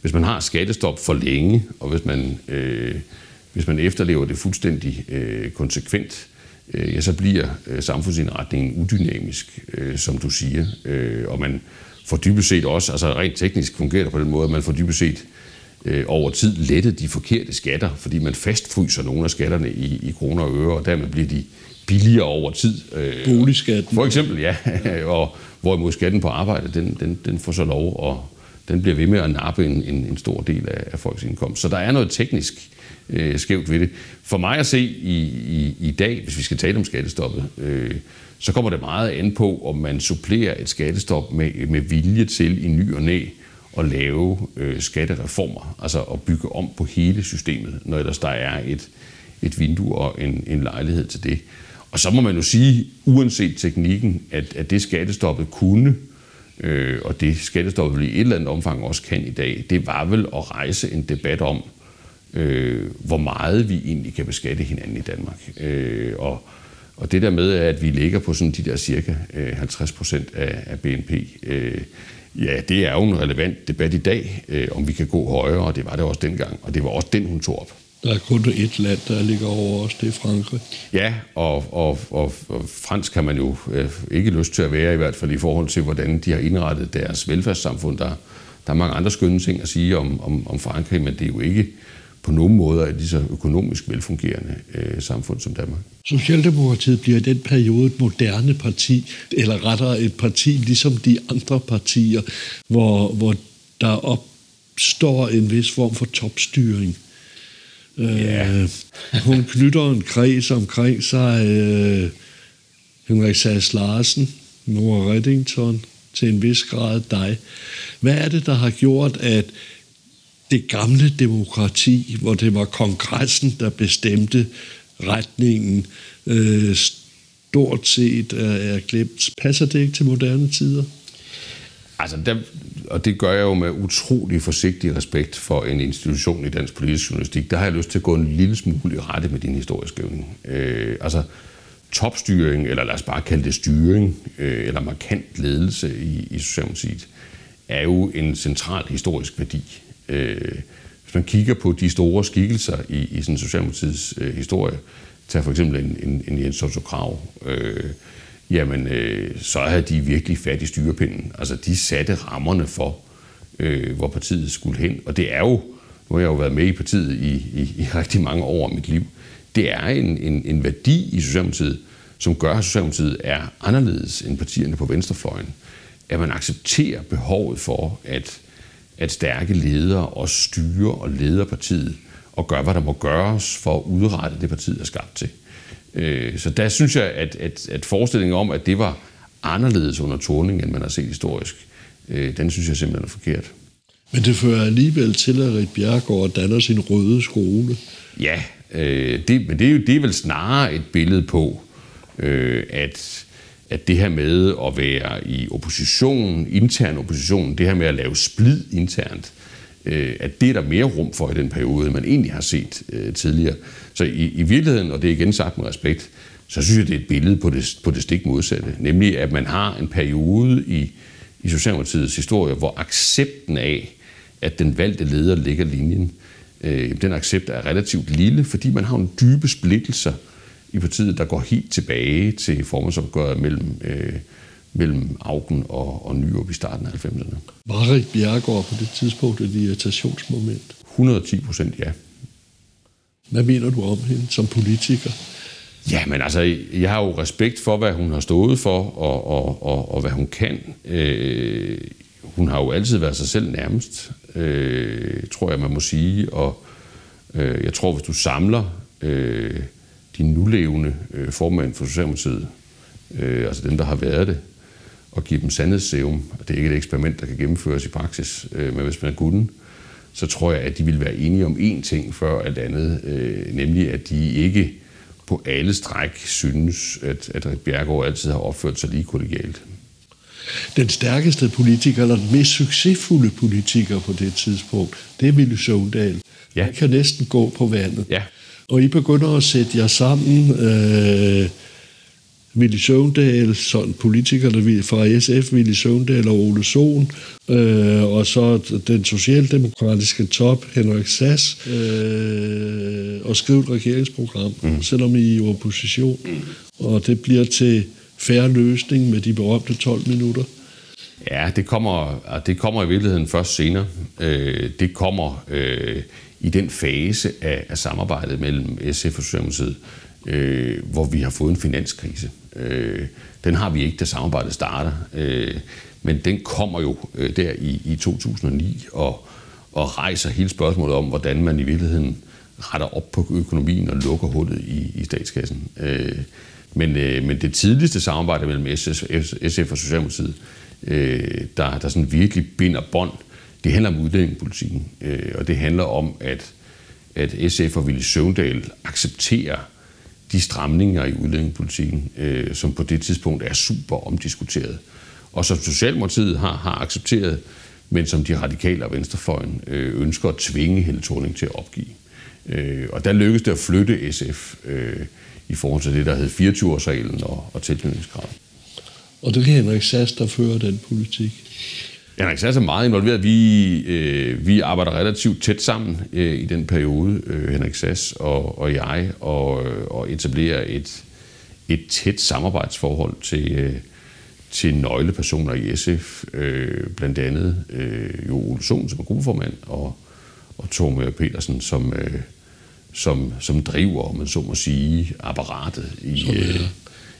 hvis man har skattestop for længe, og hvis man, øh, hvis man efterlever det fuldstændig øh, konsekvent, øh, ja, så bliver øh, samfundsindretningen udynamisk, øh, som du siger, øh, og man får dybest set også, altså rent teknisk fungerer det på den måde, at man får dybest set øh, over tid lettet de forkerte skatter, fordi man fastfryser nogle af skatterne i, i kroner og øre, og dermed bliver de billigere over tid. Øh, Boligskatten. For eksempel, ja. og hvorimod skatten på arbejde, den, den, den får så lov at den bliver ved med at nappe en, en, en stor del af, af folks indkomst. Så der er noget teknisk øh, skævt ved det. For mig at se i, i, i dag, hvis vi skal tale om skattestoppet, øh, så kommer det meget an på, om man supplerer et skattestop med, med vilje til i ny og næ at lave øh, skattereformer, altså at bygge om på hele systemet, når ellers der er et, et vindue og en, en lejlighed til det. Og så må man jo sige, uanset teknikken, at, at det skattestoppet kunne, øh, og det skattestoppet i et eller andet omfang også kan i dag, det var vel at rejse en debat om, øh, hvor meget vi egentlig kan beskatte hinanden i Danmark. Øh, og, og det der med, at vi ligger på sådan de der cirka øh, 50 procent af, af BNP, øh, ja, det er jo en relevant debat i dag, øh, om vi kan gå højere, og det var det også dengang, og det var også den, hun tog op. Der er kun et land, der ligger over os, det er Frankrig. Ja, og, og, og, og fransk kan man jo øh, ikke lyst til at være, i hvert fald i forhold til, hvordan de har indrettet deres velfærdssamfund. Der, der er mange andre skønne ting at sige om, om, om Frankrig, men det er jo ikke på nogen måde et lige så økonomisk velfungerende øh, samfund som Danmark. Socialdemokratiet bliver i den periode et moderne parti, eller rettere et parti ligesom de andre partier, hvor, hvor der opstår en vis form for topstyring. Yeah. Øh, hun knytter en kreds omkring sig. Øh, Henrik Sass Larsen, Nora Reddington, til en vis grad dig. Hvad er det, der har gjort, at det gamle demokrati, hvor det var kongressen, der bestemte retningen, øh, stort set er, er glemt. Passer det ikke til moderne tider? Altså, der, og det gør jeg jo med utrolig forsigtig respekt for en institution i dansk politisk journalistik. Der har jeg lyst til at gå en lille smule i rette med din historieskrivning. Øh, altså, topstyring, eller lad os bare kalde det styring, øh, eller markant ledelse i, i Socialdemokratiet, er jo en central historisk værdi. Øh, hvis man kigger på de store skikkelser i, i sådan Socialdemokratiets øh, historie, tag for eksempel en, en, en Jens Otto Krav, øh, jamen øh, så havde de virkelig fat i styrepinden. Altså de satte rammerne for, øh, hvor partiet skulle hen. Og det er jo, nu har jeg jo været med i partiet i, i, i rigtig mange år af mit liv, det er en, en, en værdi i Socialdemokratiet, som gør, at Socialdemokratiet er anderledes end partierne på venstrefløjen. At man accepterer behovet for, at, at stærke ledere også styrer og leder partiet og gør, hvad der må gøres for at udrette det, partiet er skabt til. Øh, så der synes jeg, at, at, at forestillingen om, at det var anderledes under Torning, end man har set historisk, øh, den synes jeg simpelthen er forkert. Men det fører alligevel til, at Rit Bjergård danner sin røde skole. Ja, øh, det, men det er jo det er vel snarere et billede på, øh, at, at det her med at være i opposition, intern opposition, det her med at lave splid internt, øh, at det er der mere rum for i den periode, end man egentlig har set øh, tidligere. Så i, i virkeligheden, og det er igen sagt med respekt, så synes jeg, det er et billede på det, på det stik modsatte. Nemlig, at man har en periode i, i Socialdemokratiets historie, hvor accepten af, at den valgte leder ligger linjen, øh, den accept er relativt lille, fordi man har en dybe splittelser i partiet, der går helt tilbage til formandsopgøret mellem, øh, mellem Augen og, og Nyrup i starten af 90'erne. Var Rik Bjergård på det tidspunkt et irritationsmoment? 110 procent ja. Hvad mener du om hende som politiker? Ja, men altså, jeg har jo respekt for, hvad hun har stået for, og, og, og, og hvad hun kan. Øh, hun har jo altid været sig selv nærmest, øh, tror jeg, man må sige. Og øh, jeg tror, hvis du samler øh, de nulevende øh, formand for Socialdemokratiet, øh, altså dem, der har været det, og give dem sandhedsserum, og det er ikke et eksperiment, der kan gennemføres i praksis, øh, men hvis man kunne, så tror jeg, at de vil være enige om én ting før alt andet, øh, nemlig at de ikke på alle stræk synes, at, at Bjergård altid har opført sig lige kollegialt. Den stærkeste politiker, eller den mest succesfulde politiker på det tidspunkt, det er Ville Søvndal. Ja. Han kan næsten gå på vandet. Ja. Og I begynder at sætte jer sammen, øh, Willy Søvndal, sådan politikerne fra SF, Willy Søvndal og Ole Sohn, øh, og så den socialdemokratiske top, Henrik Sass, øh, og skrive et regeringsprogram, mm. selvom I er i opposition. Mm. Og det bliver til færre løsning med de berømte 12 minutter. Ja, det kommer, det kommer i virkeligheden først senere. Øh, det kommer øh, i den fase af, af samarbejdet mellem SF og Socialdemokratiet, øh, hvor vi har fået en finanskrise. Øh, den har vi ikke, da samarbejdet starter. Øh, men den kommer jo øh, der i, i 2009 og, og rejser hele spørgsmålet om, hvordan man i virkeligheden retter op på økonomien og lukker hullet i, i statskassen. Øh, men, øh, men det tidligste samarbejde mellem SF, SF og Socialdemokratiet, øh, der, der sådan virkelig binder bånd, det handler om udlændingepolitikken. Øh, og det handler om, at, at SF og Ville Søvndal accepterer de stramninger i udlændingepolitikken, øh, som på det tidspunkt er super omdiskuteret. Og som Socialdemokratiet har, har accepteret, men som de radikale og venstrefløjen øh, ønsker at tvinge Helle Thorning til at opgive. Øh, og der lykkedes det at flytte SF øh, i forhold til det, der hed 24-årsreglen og, og tilknytningskravet. Og det er Henrik Sass, der fører den politik. Henrik Sass er meget involveret. Vi, øh, vi arbejder relativt tæt sammen øh, i den periode, øh, Henrik Sass og, og jeg, og, og etablerer et, et tæt samarbejdsforhold til, øh, til nøglepersoner i SF, øh, blandt andet øh, Jo Olsson, som er gruppeformand, og, og Torme Petersen, som, øh, som, som driver, om man så må sige, apparatet. I, som, er, øh,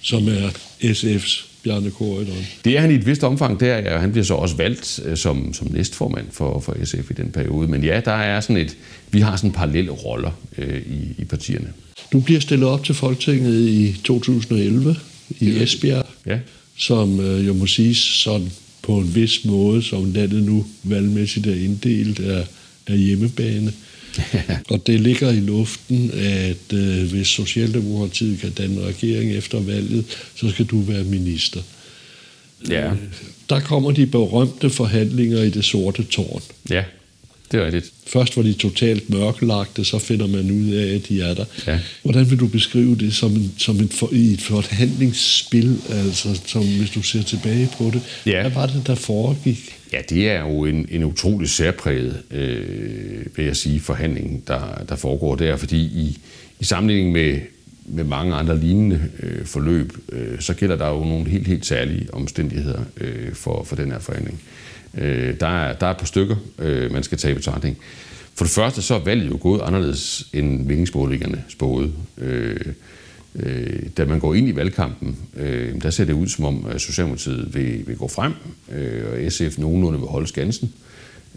som er SF's Bjarne Korydon. Det er han i et vist omfang der, ja, han bliver så også valgt øh, som, som næstformand for, for SF i den periode. Men ja, der er sådan et, vi har sådan parallelle roller øh, i, i partierne. Du bliver stillet op til Folketinget i 2011 i Esbjerg, ja. som øh, jo må siges sådan på en vis måde, som landet nu valgmæssigt er inddelt af, af hjemmebane. og det ligger i luften, at øh, hvis Socialdemokratiet kan danne regering efter valget, så skal du være minister. Ja. Øh, der kommer de berømte forhandlinger i det sorte tårn. Ja, det er rigtigt. Først var de totalt mørklagte, så finder man ud af, at de er der. Ja. Hvordan vil du beskrive det som, en, som en for, i et forhandlingsspil, altså som hvis du ser tilbage på det? Ja. Hvad var det, der foregik? Ja, det er jo en, en utrolig særpræget, øh, vil jeg sige, forhandling, der, der foregår der, fordi i, i sammenligning med, med mange andre lignende øh, forløb, øh, så gælder der jo nogle helt, helt særlige omstændigheder øh, for, for den her forhandling. Øh, Øh, der, er, der er et par stykker, øh, man skal tage i betragtning. For det første så er valget jo gået anderledes end meningsmålingerne spåede. Øh, Øh, da man går ind i valgkampen, øh, der ser det ud som om, at Socialdemokratiet vil, vil gå frem, øh, og SF nogenlunde vil holde skansen,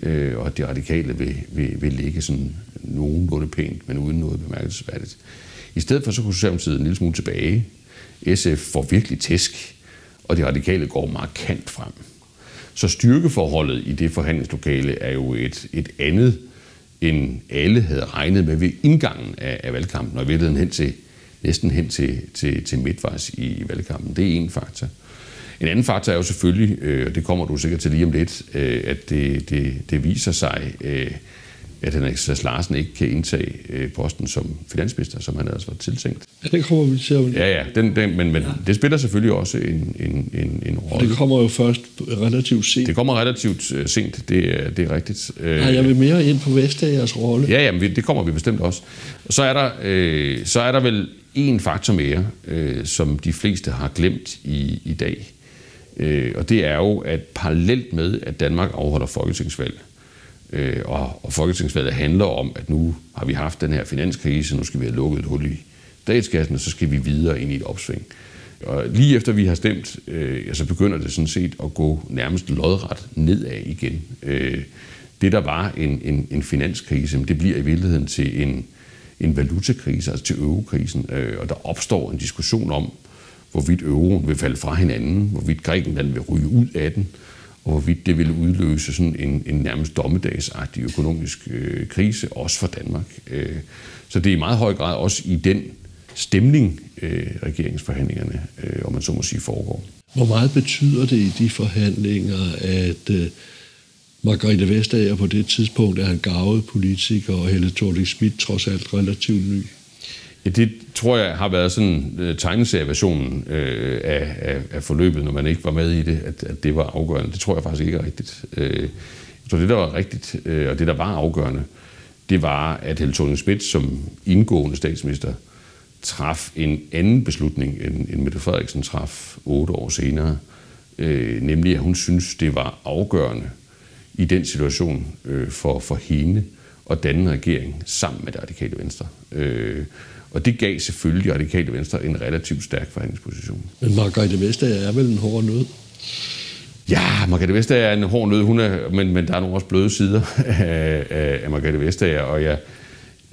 øh, og at de radikale vil, vil, vil ligge sådan nogenlunde pænt, men uden noget bemærkelsesværdigt. I stedet for så kunne Socialdemokratiet en lille smule tilbage. SF får virkelig tæsk, og de radikale går markant frem. Så styrkeforholdet i det forhandlingslokale er jo et, et andet, end alle havde regnet med ved indgangen af, af valgkampen, og i virkeligheden hen til næsten hen til, til, til midtvejs i valgkampen. Det er en faktor. En anden faktor er jo selvfølgelig, øh, og det kommer du sikkert til lige om lidt, øh, at det, det, det viser sig, øh, at Henrik Sass Larsen ikke kan indtage øh, posten som finansminister, som han altså var tiltænkt. Ja, det kommer vi til at... Ja, ja, den, den, men, men ja. det spiller selvfølgelig også en, en, en, en rolle. Det kommer jo først relativt sent. Det kommer relativt uh, sent, det, er, det er rigtigt. Ja, jeg vil mere ind på Vestagers rolle. Ja, ja, det kommer vi bestemt også. Så er der, øh, så er der vel en faktor mere, øh, som de fleste har glemt i, i dag. Øh, og det er jo, at parallelt med, at Danmark afholder folketingsvalg, øh, Øh, og, og folketingsvalget handler om, at nu har vi haft den her finanskrise, nu skal vi have lukket et hul i statskassen, og så skal vi videre ind i et opsving. Og lige efter vi har stemt, øh, så begynder det sådan set at gå nærmest lodret nedad igen. Øh, det, der var en, en, en finanskrise, det bliver i virkeligheden til en, en valutakrise, altså til eurokrisen, øh, og der opstår en diskussion om, hvorvidt euroen vil falde fra hinanden, hvorvidt Grækenland vil ryge ud af den, og hvorvidt det ville udløse sådan en, en nærmest dommedagsagtig økonomisk øh, krise, også for Danmark. Øh, så det er i meget høj grad også i den stemning, øh, regeringsforhandlingerne, øh, om man så må sige, foregår. Hvor meget betyder det i de forhandlinger, at øh, Margrethe Vestager på det tidspunkt er en gavet politiker, og Helle thorning Schmidt trods alt relativt ny. Ja, det tror jeg har været sådan uh, tegneserieversionen uh, af, af, af forløbet, når man ikke var med i det, at, at det var afgørende. Det tror jeg faktisk ikke er rigtigt. Uh, jeg tror, det der var rigtigt, uh, og det der var afgørende, det var, at Helle thorning Schmidt som indgående statsminister traf en anden beslutning, end, end Mette Frederiksen traf otte år senere, uh, nemlig at hun synes, det var afgørende, i den situation øh, for, for hende at danne regering sammen med det radikale venstre. Øh, og det gav selvfølgelig radikale venstre en relativt stærk forhandlingsposition. Men Margrethe Vestager er vel en hård nød? Ja, Margrethe Vestager er en hård nød, hun er, men, men der er nogle også bløde sider af, af, af Margrethe Vestager, og jeg,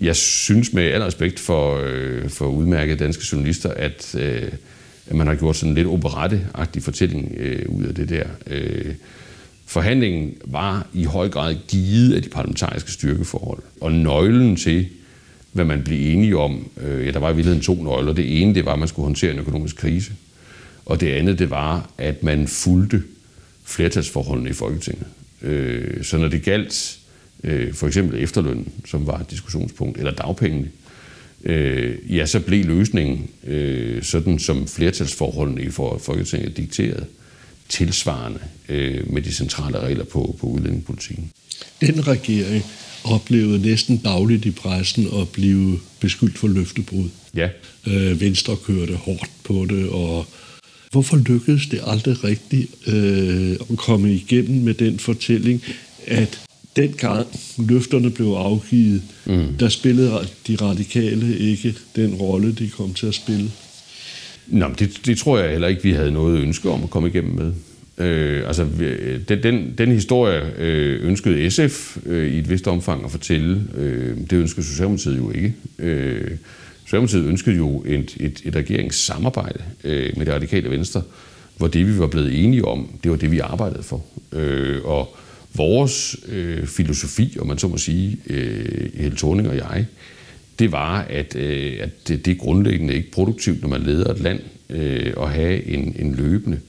jeg synes med al respekt for, øh, for udmærkede danske journalister, at, øh, at man har gjort sådan en lidt operette-agtig fortælling øh, ud af det der. Øh, forhandlingen var i høj grad givet af de parlamentariske styrkeforhold, og nøglen til, hvad man blev enige om, øh, ja, der var i virkeligheden to nøgler. Det ene, det var, at man skulle håndtere en økonomisk krise, og det andet, det var, at man fulgte flertalsforholdene i Folketinget. Øh, så når det galt øh, for eksempel efterlønnen, som var et diskussionspunkt, eller dagpengene, øh, ja, så blev løsningen øh, sådan, som flertalsforholdene i Folketinget dikterede, tilsvarende øh, med de centrale regler på, på udlændingepolitikken. Den regering oplevede næsten dagligt i pressen at blive beskyldt for løftebrud. Ja. Øh, Venstre kørte hårdt på det, og hvorfor lykkedes det aldrig rigtigt øh, at komme igennem med den fortælling, at dengang løfterne blev afgivet, mm. der spillede de radikale ikke den rolle, de kom til at spille? Nå, det, det tror jeg heller ikke, vi havde noget ønske om at komme igennem med. Øh, altså, øh, den, den, den historie øh, ønskede SF øh, i et vist omfang at fortælle. Øh, det ønskede Socialdemokratiet jo ikke. Øh, Socialdemokratiet ønskede jo et, et, et regeringssamarbejde øh, med det radikale venstre, hvor det, vi var blevet enige om, det var det, vi arbejdede for. Øh, og vores øh, filosofi, om man så må sige, øh, Helle Thorning og jeg, det var, at, øh, at det, det er grundlæggende ikke produktivt, når man leder et land, øh, at have en, en løbende,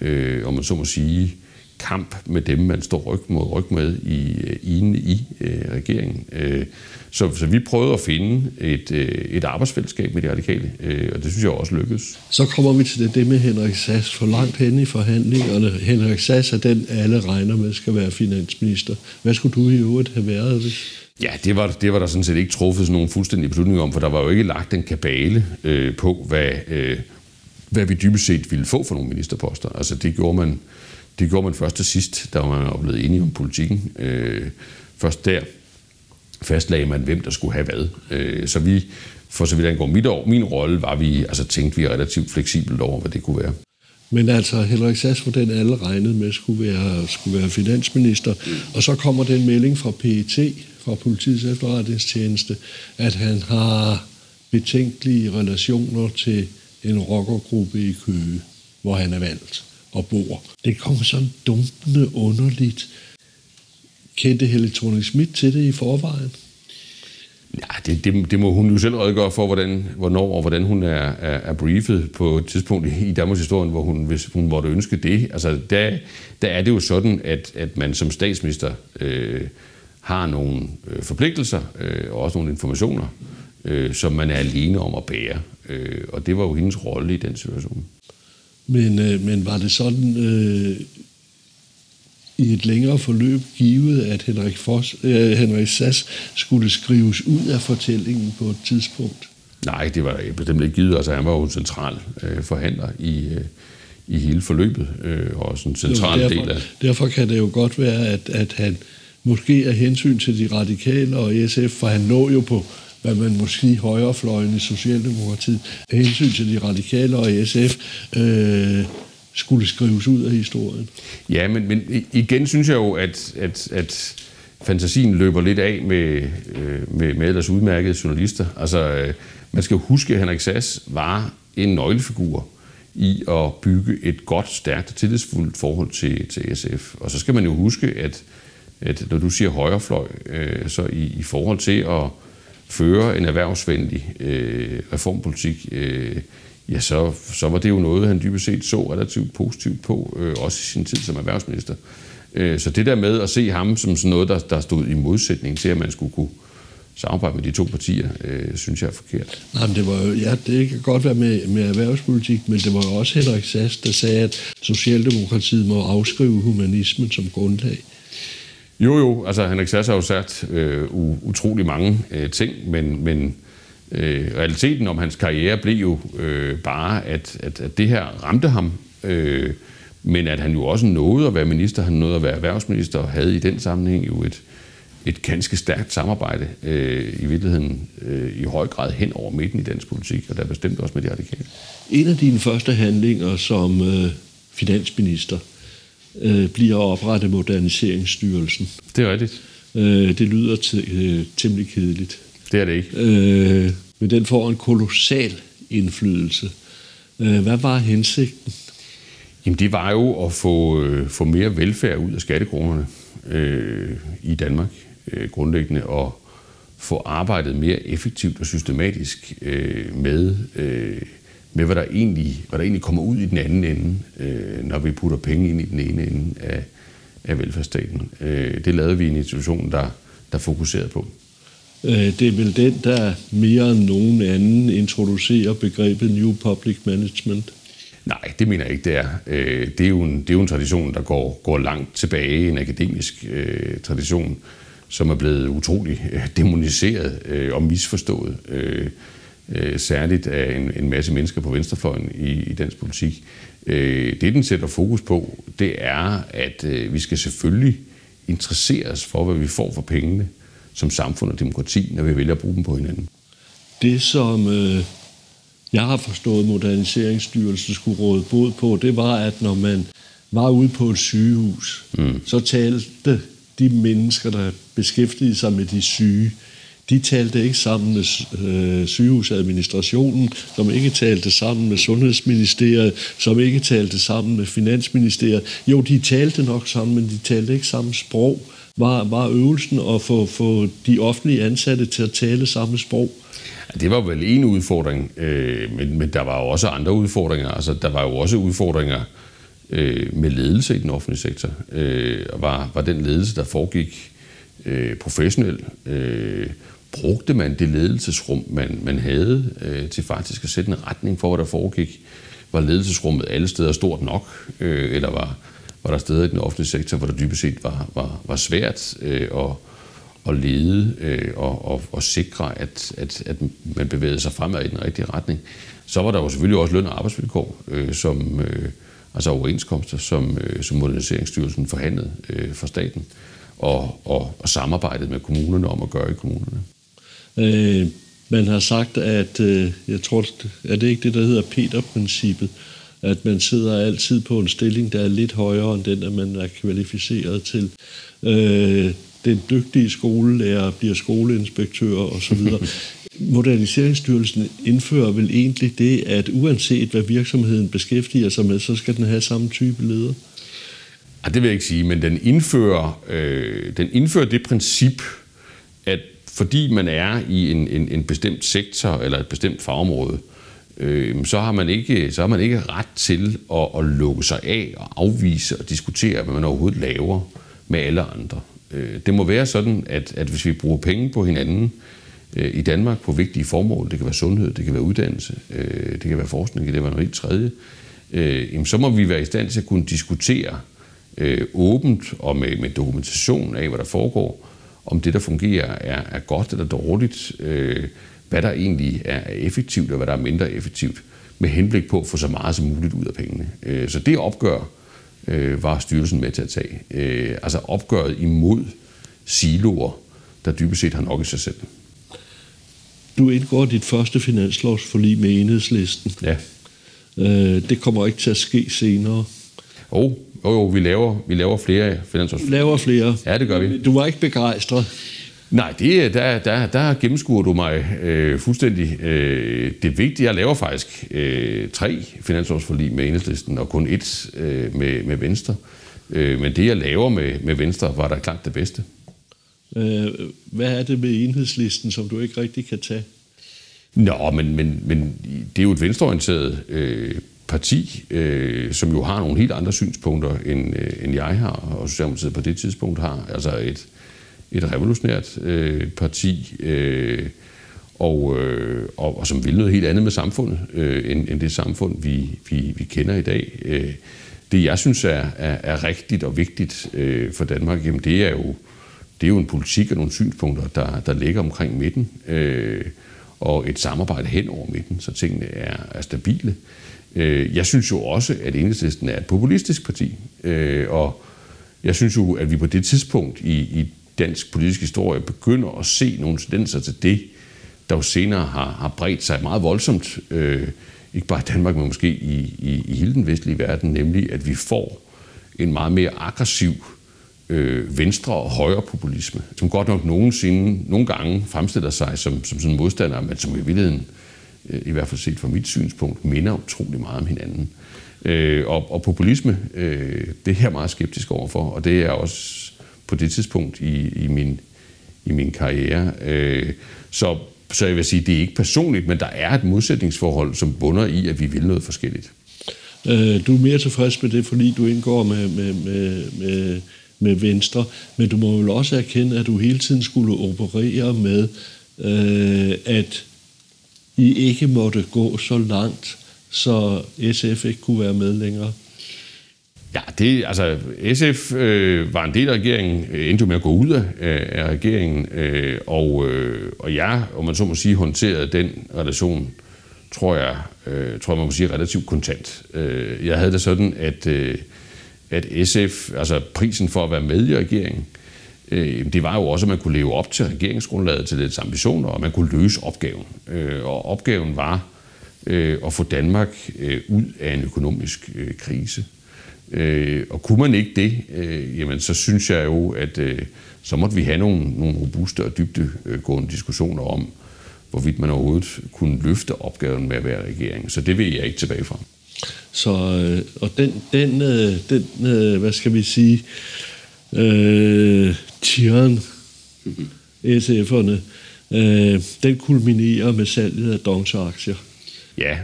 øh, om man så må sige, kamp med dem, man står ryg mod ryg med i, inde i øh, regeringen. Øh, så, så vi prøvede at finde et, øh, et arbejdsfællesskab med de radikale, øh, og det synes jeg også lykkedes. Så kommer vi til det, det med Henrik Sass. For langt hen i forhandlingerne, Henrik Sass er den, alle regner med skal være finansminister. Hvad skulle du i øvrigt have været, hvis... Ja, det var, det var der sådan set ikke truffet sådan nogle fuldstændige beslutninger om, for der var jo ikke lagt en kabale øh, på, hvad, øh, hvad vi dybest set ville få for nogle ministerposter. Altså det gjorde man, det gjorde man først og sidst, da man var blevet enige om politikken. Øh, først der fastlagde man, hvem der skulle have hvad. Øh, så vi, for så vidt angår mit år, min rolle, var vi, altså tænkte vi relativt fleksibelt over, hvad det kunne være. Men altså, Henrik Sass for den, alle regnede med skulle være, skulle være finansminister. Og så kommer den melding fra PET, fra Politiets Efterretningstjeneste, at han har betænkelige relationer til en rockergruppe i Køge, hvor han er valgt og bor. Det kommer sådan dumpende underligt. Kendte Helle thorning Schmidt til det i forvejen? Ja, det, det, det må hun jo selv redegøre for, hvordan, hvornår og hvordan hun er, er, er briefet på et tidspunkt i Danmarks historie, hvor hun, hvis hun måtte ønske det. Altså, der, der er det jo sådan, at, at man som statsminister øh, har nogle øh, forpligtelser øh, og også nogle informationer, øh, som man er alene om at bære. Øh, og det var jo hendes rolle i den situation. Men, øh, men var det sådan øh, i et længere forløb givet, at Henrik, Foss, øh, Henrik Sass skulle skrives ud af fortællingen på et tidspunkt? Nej, det var bestemt ikke givet. Altså, han var jo en central øh, forhandler i, øh, i hele forløbet, øh, og også en central jo, derfor, del af... Derfor kan det jo godt være, at, at han måske af hensyn til de radikale og SF, for han lå jo på hvad man måske sige højrefløjen i Socialdemokratiet, af hensyn til de radikale og SF, øh, skulle skrives ud af historien. Ja, men, men igen synes jeg jo, at, at, at fantasien løber lidt af med, øh, med, med ellers udmærkede journalister. Altså, øh, man skal huske, at Henrik Sass var en nøglefigur i at bygge et godt, stærkt og tillidsfuldt forhold til, til SF. Og så skal man jo huske, at, at når du siger højrefløj, øh, så i, i forhold til at føre en erhvervsvenlig øh, reformpolitik, øh, ja, så, så var det jo noget, han dybest set så relativt positivt på, øh, også i sin tid som erhvervsminister. Øh, så det der med at se ham som sådan noget, der, der stod i modsætning til, at man skulle kunne samarbejde med de to partier, øh, synes jeg er forkert. Nej, men det var jo, ja, det kan godt være med, med erhvervspolitik, men det var jo også Henrik Sass, der sagde, at Socialdemokratiet må afskrive humanismen som grundlag. Jo, jo, altså Henrik Sass har jo sagt øh, utrolig mange øh, ting, men, men øh, realiteten om hans karriere blev jo øh, bare, at, at, at det her ramte ham, øh, men at han jo også nåede at være minister, han nåede at være erhvervsminister, og havde i den sammenhæng jo et, et ganske stærkt samarbejde, øh, i virkeligheden øh, i høj grad hen over midten i dansk politik, og der bestemt også med de radikale. En af dine første handlinger som øh, finansminister, øh, bliver oprettet Moderniseringsstyrelsen. Det er rigtigt. Øh, det lyder til, øh, temmelig kedeligt. Det er det ikke. Øh, men den får en kolossal indflydelse. Øh, hvad var hensigten? Jamen det var jo at få, øh, få mere velfærd ud af skattekronerne øh, i Danmark øh, grundlæggende, og få arbejdet mere effektivt og systematisk øh, med, øh, med hvad, der egentlig, hvad der egentlig kommer ud i den anden ende, øh, når vi putter penge ind i den ene ende af, af velfærdsstaten. Øh, det lavede vi en institution, der, der fokuserede på. Øh, det er vel den, der mere end nogen anden introducerer begrebet New Public Management? Nej, det mener jeg ikke, det er. Øh, det er jo en, det er jo en tradition, der går, går langt tilbage, en akademisk øh, tradition, som er blevet utrolig øh, demoniseret øh, og misforstået, øh, øh, særligt af en, en masse mennesker på venstrefløjen i, i dansk politik. Øh, det, den sætter fokus på, det er, at øh, vi skal selvfølgelig interessere os for, hvad vi får for pengene som samfund og demokrati, når vi vælger at bruge dem på hinanden. Det, som øh, jeg har forstået, Moderniseringsstyrelsen skulle råde bod på, det var, at når man var ude på et sygehus, mm. så talte de mennesker, der beskæftigede sig med de syge, de talte ikke sammen med øh, sygehusadministrationen, som ikke talte sammen med Sundhedsministeriet, som ikke talte sammen med Finansministeriet. Jo, de talte nok sammen, men de talte ikke samme sprog. Var, var øvelsen at få, få de offentlige ansatte til at tale samme sprog? Det var vel en udfordring, øh, men, men der var jo også andre udfordringer. Altså, der var jo også udfordringer øh, med ledelse i den offentlige sektor. Øh, var, var den ledelse, der foregik øh, professionel? Øh, brugte man det ledelsesrum, man, man havde øh, til faktisk at sætte en retning for, hvad der foregik? Var ledelsesrummet alle steder stort nok, øh, eller var, var der steder i den offentlige sektor, hvor det dybest set var, var, var svært øh, at, at lede øh, og, og, og sikre, at, at, at man bevægede sig fremad i den rigtige retning? Så var der jo selvfølgelig også løn- og arbejdsvilkår, øh, som, øh, altså overenskomster, som, øh, som Moderniseringsstyrelsen forhandlede øh, for staten, og, og, og samarbejdet med kommunerne om at gøre i kommunerne. Øh, man har sagt, at øh, jeg tror, er det ikke det, der hedder Peter-princippet, at man sidder altid på en stilling, der er lidt højere end den, at man er kvalificeret til. Øh, den dygtige skolelærer bliver skoleinspektør osv. Moderniseringsstyrelsen indfører vel egentlig det, at uanset hvad virksomheden beskæftiger sig med, så skal den have samme type leder? Ja, det vil jeg ikke sige, men den indfører, øh, den indfører det princip, at fordi man er i en, en, en bestemt sektor eller et bestemt fagområde, øh, så, har man ikke, så har man ikke ret til at, at lukke sig af og afvise og diskutere, hvad man overhovedet laver med alle andre. Øh, det må være sådan, at, at hvis vi bruger penge på hinanden øh, i Danmark på vigtige formål, det kan være sundhed, det kan være uddannelse, øh, det kan være forskning, det kan være noget helt tredje, øh, jamen, så må vi være i stand til at kunne diskutere øh, åbent og med, med dokumentation af, hvad der foregår, om det, der fungerer, er, er godt eller dårligt, øh, hvad der egentlig er effektivt og hvad der er mindre effektivt, med henblik på at få så meget som muligt ud af pengene. Øh, så det opgør øh, var styrelsen med til at tage. Øh, altså opgøret imod siloer, der dybest set har nok i sig selv. Du indgår dit første finanslovsforlig med enhedslisten. Ja. Øh, det kommer ikke til at ske senere. Oh, jo, jo, vi laver, vi laver flere finansårsforlig. Laver flere. Ja, det gør vi. Du var ikke begejstret. Nej, det, der, der, der gennemskuer du mig øh, fuldstændig. Øh, det vigtige, jeg laver faktisk øh, tre finansårsforlig med enhedslisten, og kun et øh, med, med Venstre. Øh, men det, jeg laver med, med Venstre, var da klart det bedste. Øh, hvad er det med enhedslisten, som du ikke rigtig kan tage? Nå, men, men, men det er jo et venstreorienteret øh, parti, øh, som jo har nogle helt andre synspunkter, end, øh, end jeg har, og Socialdemokratiet på det tidspunkt har. Altså et, et revolutionært øh, parti, øh, og, øh, og, og som vil noget helt andet med samfundet, øh, end, end det samfund, vi, vi, vi kender i dag. Øh, det, jeg synes er, er, er rigtigt og vigtigt øh, for Danmark, jamen det er jo det er jo en politik og nogle synspunkter, der, der ligger omkring midten, øh, og et samarbejde hen over midten, så tingene er, er stabile. Øh, jeg synes jo også, at Enhedslisten er et populistisk parti, øh, og jeg synes jo, at vi på det tidspunkt i, i dansk politisk historie begynder at se nogle tendenser til det, der jo senere har, har bredt sig meget voldsomt, øh, ikke bare i Danmark, men måske i, i, i hele den vestlige verden, nemlig at vi får en meget mere aggressiv øh, venstre- og højre populisme, som godt nok nogensinde, nogle gange fremstiller sig som, som sådan modstandere, modstander, men som i virkeligheden, Øh, i hvert fald set fra mit synspunkt, minder utrolig meget om hinanden. Øh, og, og populisme, øh, det er jeg meget skeptisk overfor, og det er også på det tidspunkt i, i, min, i min karriere. Øh, så, så jeg vil sige, det er ikke personligt, men der er et modsætningsforhold, som bunder i, at vi vil noget forskelligt. Øh, du er mere tilfreds med det, fordi du indgår med, med, med, med, med Venstre, men du må vel også erkende, at du hele tiden skulle operere med, øh, at i ikke måtte gå så langt, så SF ikke kunne være med længere. Ja, det, altså SF øh, var en del af regeringen, øh, endte med at gå ud af, øh, af regeringen, øh, og, øh, og jeg, om man så må sige, håndterede den relation, tror jeg, øh, tror jeg, man må sige, relativt kontant. Øh, jeg havde det sådan, at, øh, at SF, altså prisen for at være med i regeringen, øh, Øh, det var jo også, at man kunne leve op til regeringsgrundlaget, til dets ambitioner, og man kunne løse opgaven. Øh, og opgaven var øh, at få Danmark øh, ud af en økonomisk øh, krise. Øh, og kunne man ikke det, øh, jamen så synes jeg jo, at øh, så måtte vi have nogle, nogle robuste og dybdegående diskussioner om, hvorvidt man overhovedet kunne løfte opgaven med at være regering. Så det vil jeg ikke tilbage fra. Så, øh, og den, den, øh, den hvad skal vi sige, øh, tieren, SF'erne, øh, den kulminerer med salget af Dongs aktier. Ja,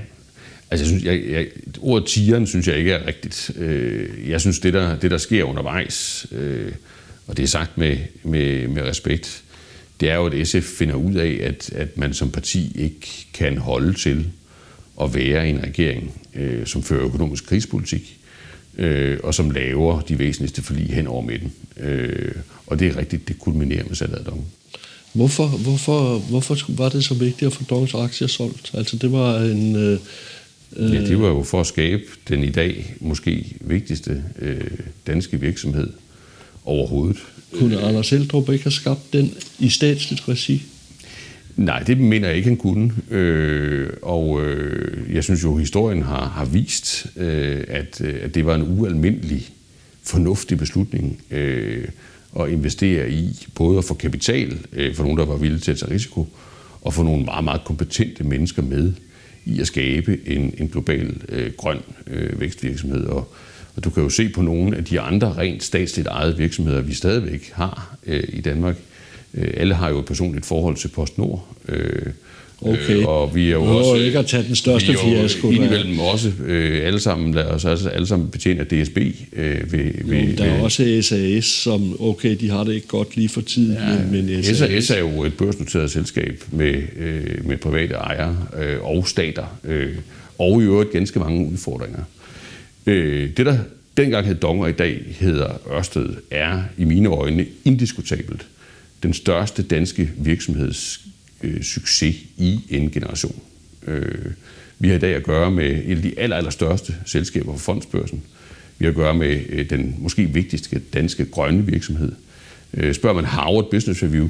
altså jeg synes, jeg, jeg, ordet tieren synes jeg ikke er rigtigt. Øh, jeg synes, det der, det der sker undervejs, øh, og det er sagt med, med, med respekt, det er jo, at SF finder ud af, at, at man som parti ikke kan holde til at være en regering, øh, som fører økonomisk krigspolitik, øh, og som laver de væsentligste forlig hen over midten. Øh, og det er rigtigt, det kulminerer med salget af Dong. Hvorfor, hvorfor, hvorfor var det så vigtigt at få Dongs aktier solgt? Altså det var en... Øh, ja, det var jo for at skabe den i dag måske vigtigste øh, danske virksomhed overhovedet. Kunne Anders Eldrup ikke have skabt den i statsligt regi? Nej, det mener jeg ikke, han kunne. Øh, og øh, jeg synes jo, historien har, har vist, øh, at, øh, at det var en ualmindelig fornuftig beslutning øh, at investere i, både at få kapital øh, for nogen, der var villige til at tage risiko, og få nogle meget, meget kompetente mennesker med i at skabe en, en global øh, grøn øh, vækstvirksomhed. Og, og du kan jo se på nogle af de andre rent statsligt ejede virksomheder, vi stadigvæk har øh, i Danmark, Øh, alle har jo et personligt forhold til PostNord. Øh, Okay. Øh, og vi er jo Nå, også... ikke at tage den største fiasko. Vi er jo indimellem også øh, alle sammen, lader os altså alle sammen betjene af DSB. Øh, ved, jo, ved, der er øh, også SAS, som, okay, de har det ikke godt lige for tiden, ja, men, men SAS... SAS er jo et børsnoteret selskab med, øh, med private ejere øh, og stater, øh, og i øvrigt ganske mange udfordringer. Øh, det, der dengang hed Dong, og i dag hedder Ørsted, er i mine øjne indiskutabelt den største danske virksomheds øh, succes i en generation. Øh, vi har i dag at gøre med et af de aller, aller største selskaber på fondsbørsen. Vi har at gøre med øh, den måske vigtigste danske grønne virksomhed. Øh, spørger man Harvard Business Review,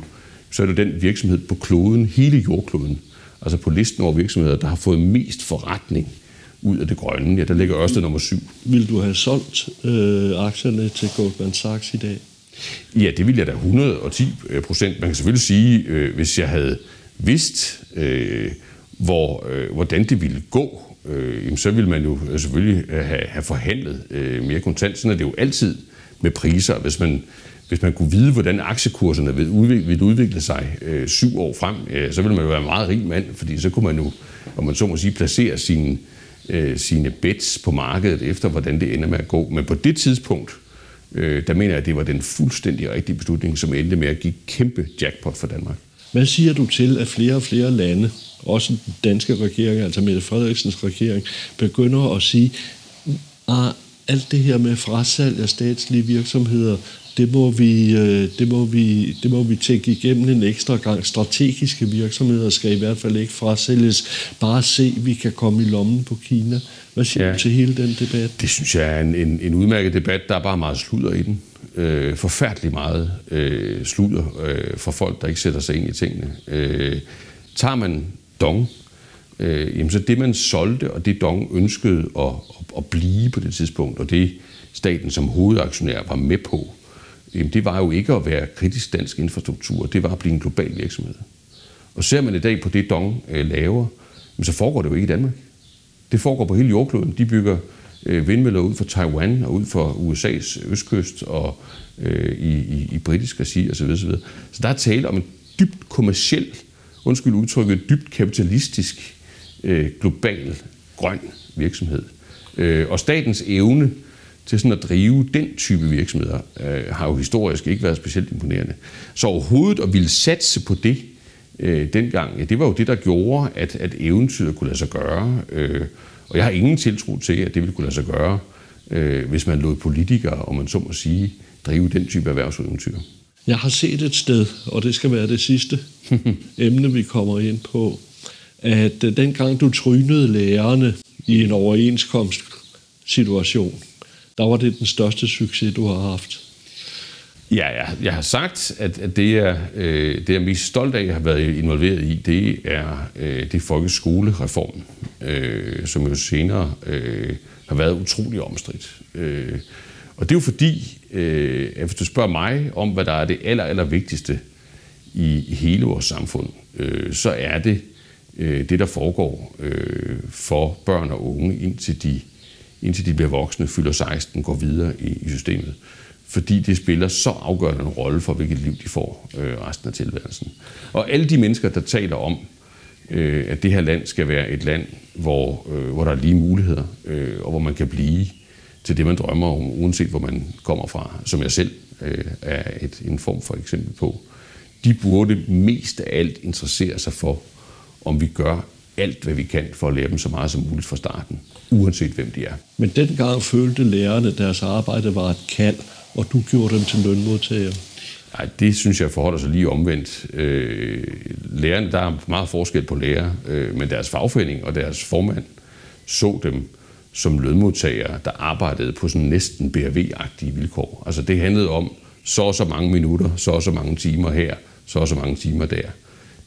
så er det den virksomhed på kloden, hele jordkloden, altså på listen over virksomheder, der har fået mest forretning ud af det grønne. Ja, der ligger Ørsted nummer syv. Vil du have solgt øh, aktierne til Goldman Sachs i dag? Ja, det ville jeg da 110 øh, procent. Man kan selvfølgelig sige, øh, hvis jeg havde vidst, øh, hvor, øh, hvordan det ville gå, øh, jamen, så ville man jo øh, selvfølgelig øh, have, have forhandlet øh, mere kontant. Sådan er det jo altid med priser. Hvis man, hvis man kunne vide, hvordan aktiekurserne ville udvikle, ville udvikle sig øh, syv år frem, øh, så ville man jo være en meget rig mand, fordi så kunne man jo, om man så må sige, placere sine, øh, sine bets på markedet efter, hvordan det ender med at gå. Men på det tidspunkt, øh, der mener jeg, at det var den fuldstændig rigtige beslutning, som endte med at give kæmpe jackpot for Danmark. Hvad siger du til, at flere og flere lande, også den danske regering, altså Mette Frederiksens regering, begynder at sige, at alt det her med frasalg af statslige virksomheder, det må, vi, øh, det, må vi, det må vi tænke igennem en ekstra gang. Strategiske virksomheder skal i hvert fald ikke frasælges. Bare se, vi kan komme i lommen på Kina. Hvad siger ja, du til hele den debat? Det synes jeg er en, en, en udmærket debat. Der er bare meget sludder i den. Øh, forfærdelig meget øh, sludder øh, for folk, der ikke sætter sig ind i tingene. Øh, tager man Dong, øh, jamen så det man solgte, og det Dong ønskede at, at, at blive på det tidspunkt, og det staten som hovedaktionær var med på, jamen det var jo ikke at være kritisk dansk infrastruktur, det var at blive en global virksomhed. Og ser man i dag på det, Dong øh, laver, jamen så foregår det jo ikke i Danmark. Det foregår på hele jordkloden. De bygger øh, vindmøller ud for Taiwan og ud for USA's østkyst og øh, i, i, i britisk regi osv. osv. Så der er tale om en dybt kommersiel, undskyld udtrykket, dybt kapitalistisk, øh, global, grøn virksomhed. Øh, og statens evne til sådan at drive den type virksomheder øh, har jo historisk ikke været specielt imponerende. Så overhovedet at ville satse på det øh, dengang, ja, det var jo det, der gjorde, at, at eventyret kunne lade sig gøre. Øh, og jeg har ingen tiltro til, at det ville kunne lade sig gøre, øh, hvis man lod politikere, om man så må sige, drive den type erhvervseventyr. Jeg har set et sted, og det skal være det sidste emne, vi kommer ind på, at øh, dengang du trynede lærerne i en overenskomstsituation, der var det den største succes, du har haft. Ja, jeg, jeg har sagt, at, at det, er, øh, det, jeg er mest stolt af, at have været involveret i, det er øh, det folkeskolereform, øh, som jo senere øh, har været utrolig omstridt. Øh, og det er jo fordi, øh, at hvis du spørger mig om, hvad der er det aller, aller vigtigste i, i hele vores samfund, øh, så er det øh, det, der foregår øh, for børn og unge, indtil de, indtil de bliver voksne, fylder 16, går videre i, i systemet. Fordi det spiller så afgørende en rolle for, hvilket liv de får øh, resten af tilværelsen. Og alle de mennesker, der taler om, øh, at det her land skal være et land, hvor, øh, hvor der er lige muligheder, øh, og hvor man kan blive til det, man drømmer om, uanset hvor man kommer fra, som jeg selv øh, er et, en form for eksempel på, de burde mest af alt interessere sig for, om vi gør alt, hvad vi kan for at lære dem så meget som muligt fra starten, uanset hvem de er. Men dengang følte lærerne, at deres arbejde var et kald, og du gjorde dem til lønmodtagere. Nej, det synes jeg forholder sig lige omvendt. Øh, lærerne, der er meget forskel på lærer, øh, men deres fagforening og deres formand så dem som lønmodtagere, der arbejdede på sådan næsten BRV-agtige vilkår. Altså det handlede om så og så mange minutter, så og så mange timer her, så og så mange timer der.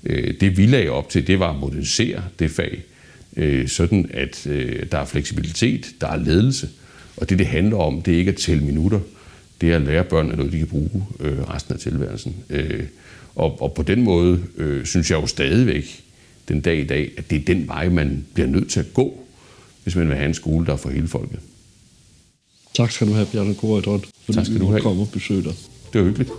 Øh, det vi lagde op til, det var at modernisere det fag, øh, sådan at øh, der er fleksibilitet, der er ledelse, og det det handler om, det er ikke at tælle minutter, det er at lære børnene noget, de kan bruge resten af tilværelsen. Og, og på den måde synes jeg jo stadigvæk den dag i dag, at det er den vej, man bliver nødt til at gå, hvis man vil have en skole, der er for hele folket. Tak skal du have, Bjarne Korydon, fordi tak skal du have. komme og besøge dig. Det var hyggeligt.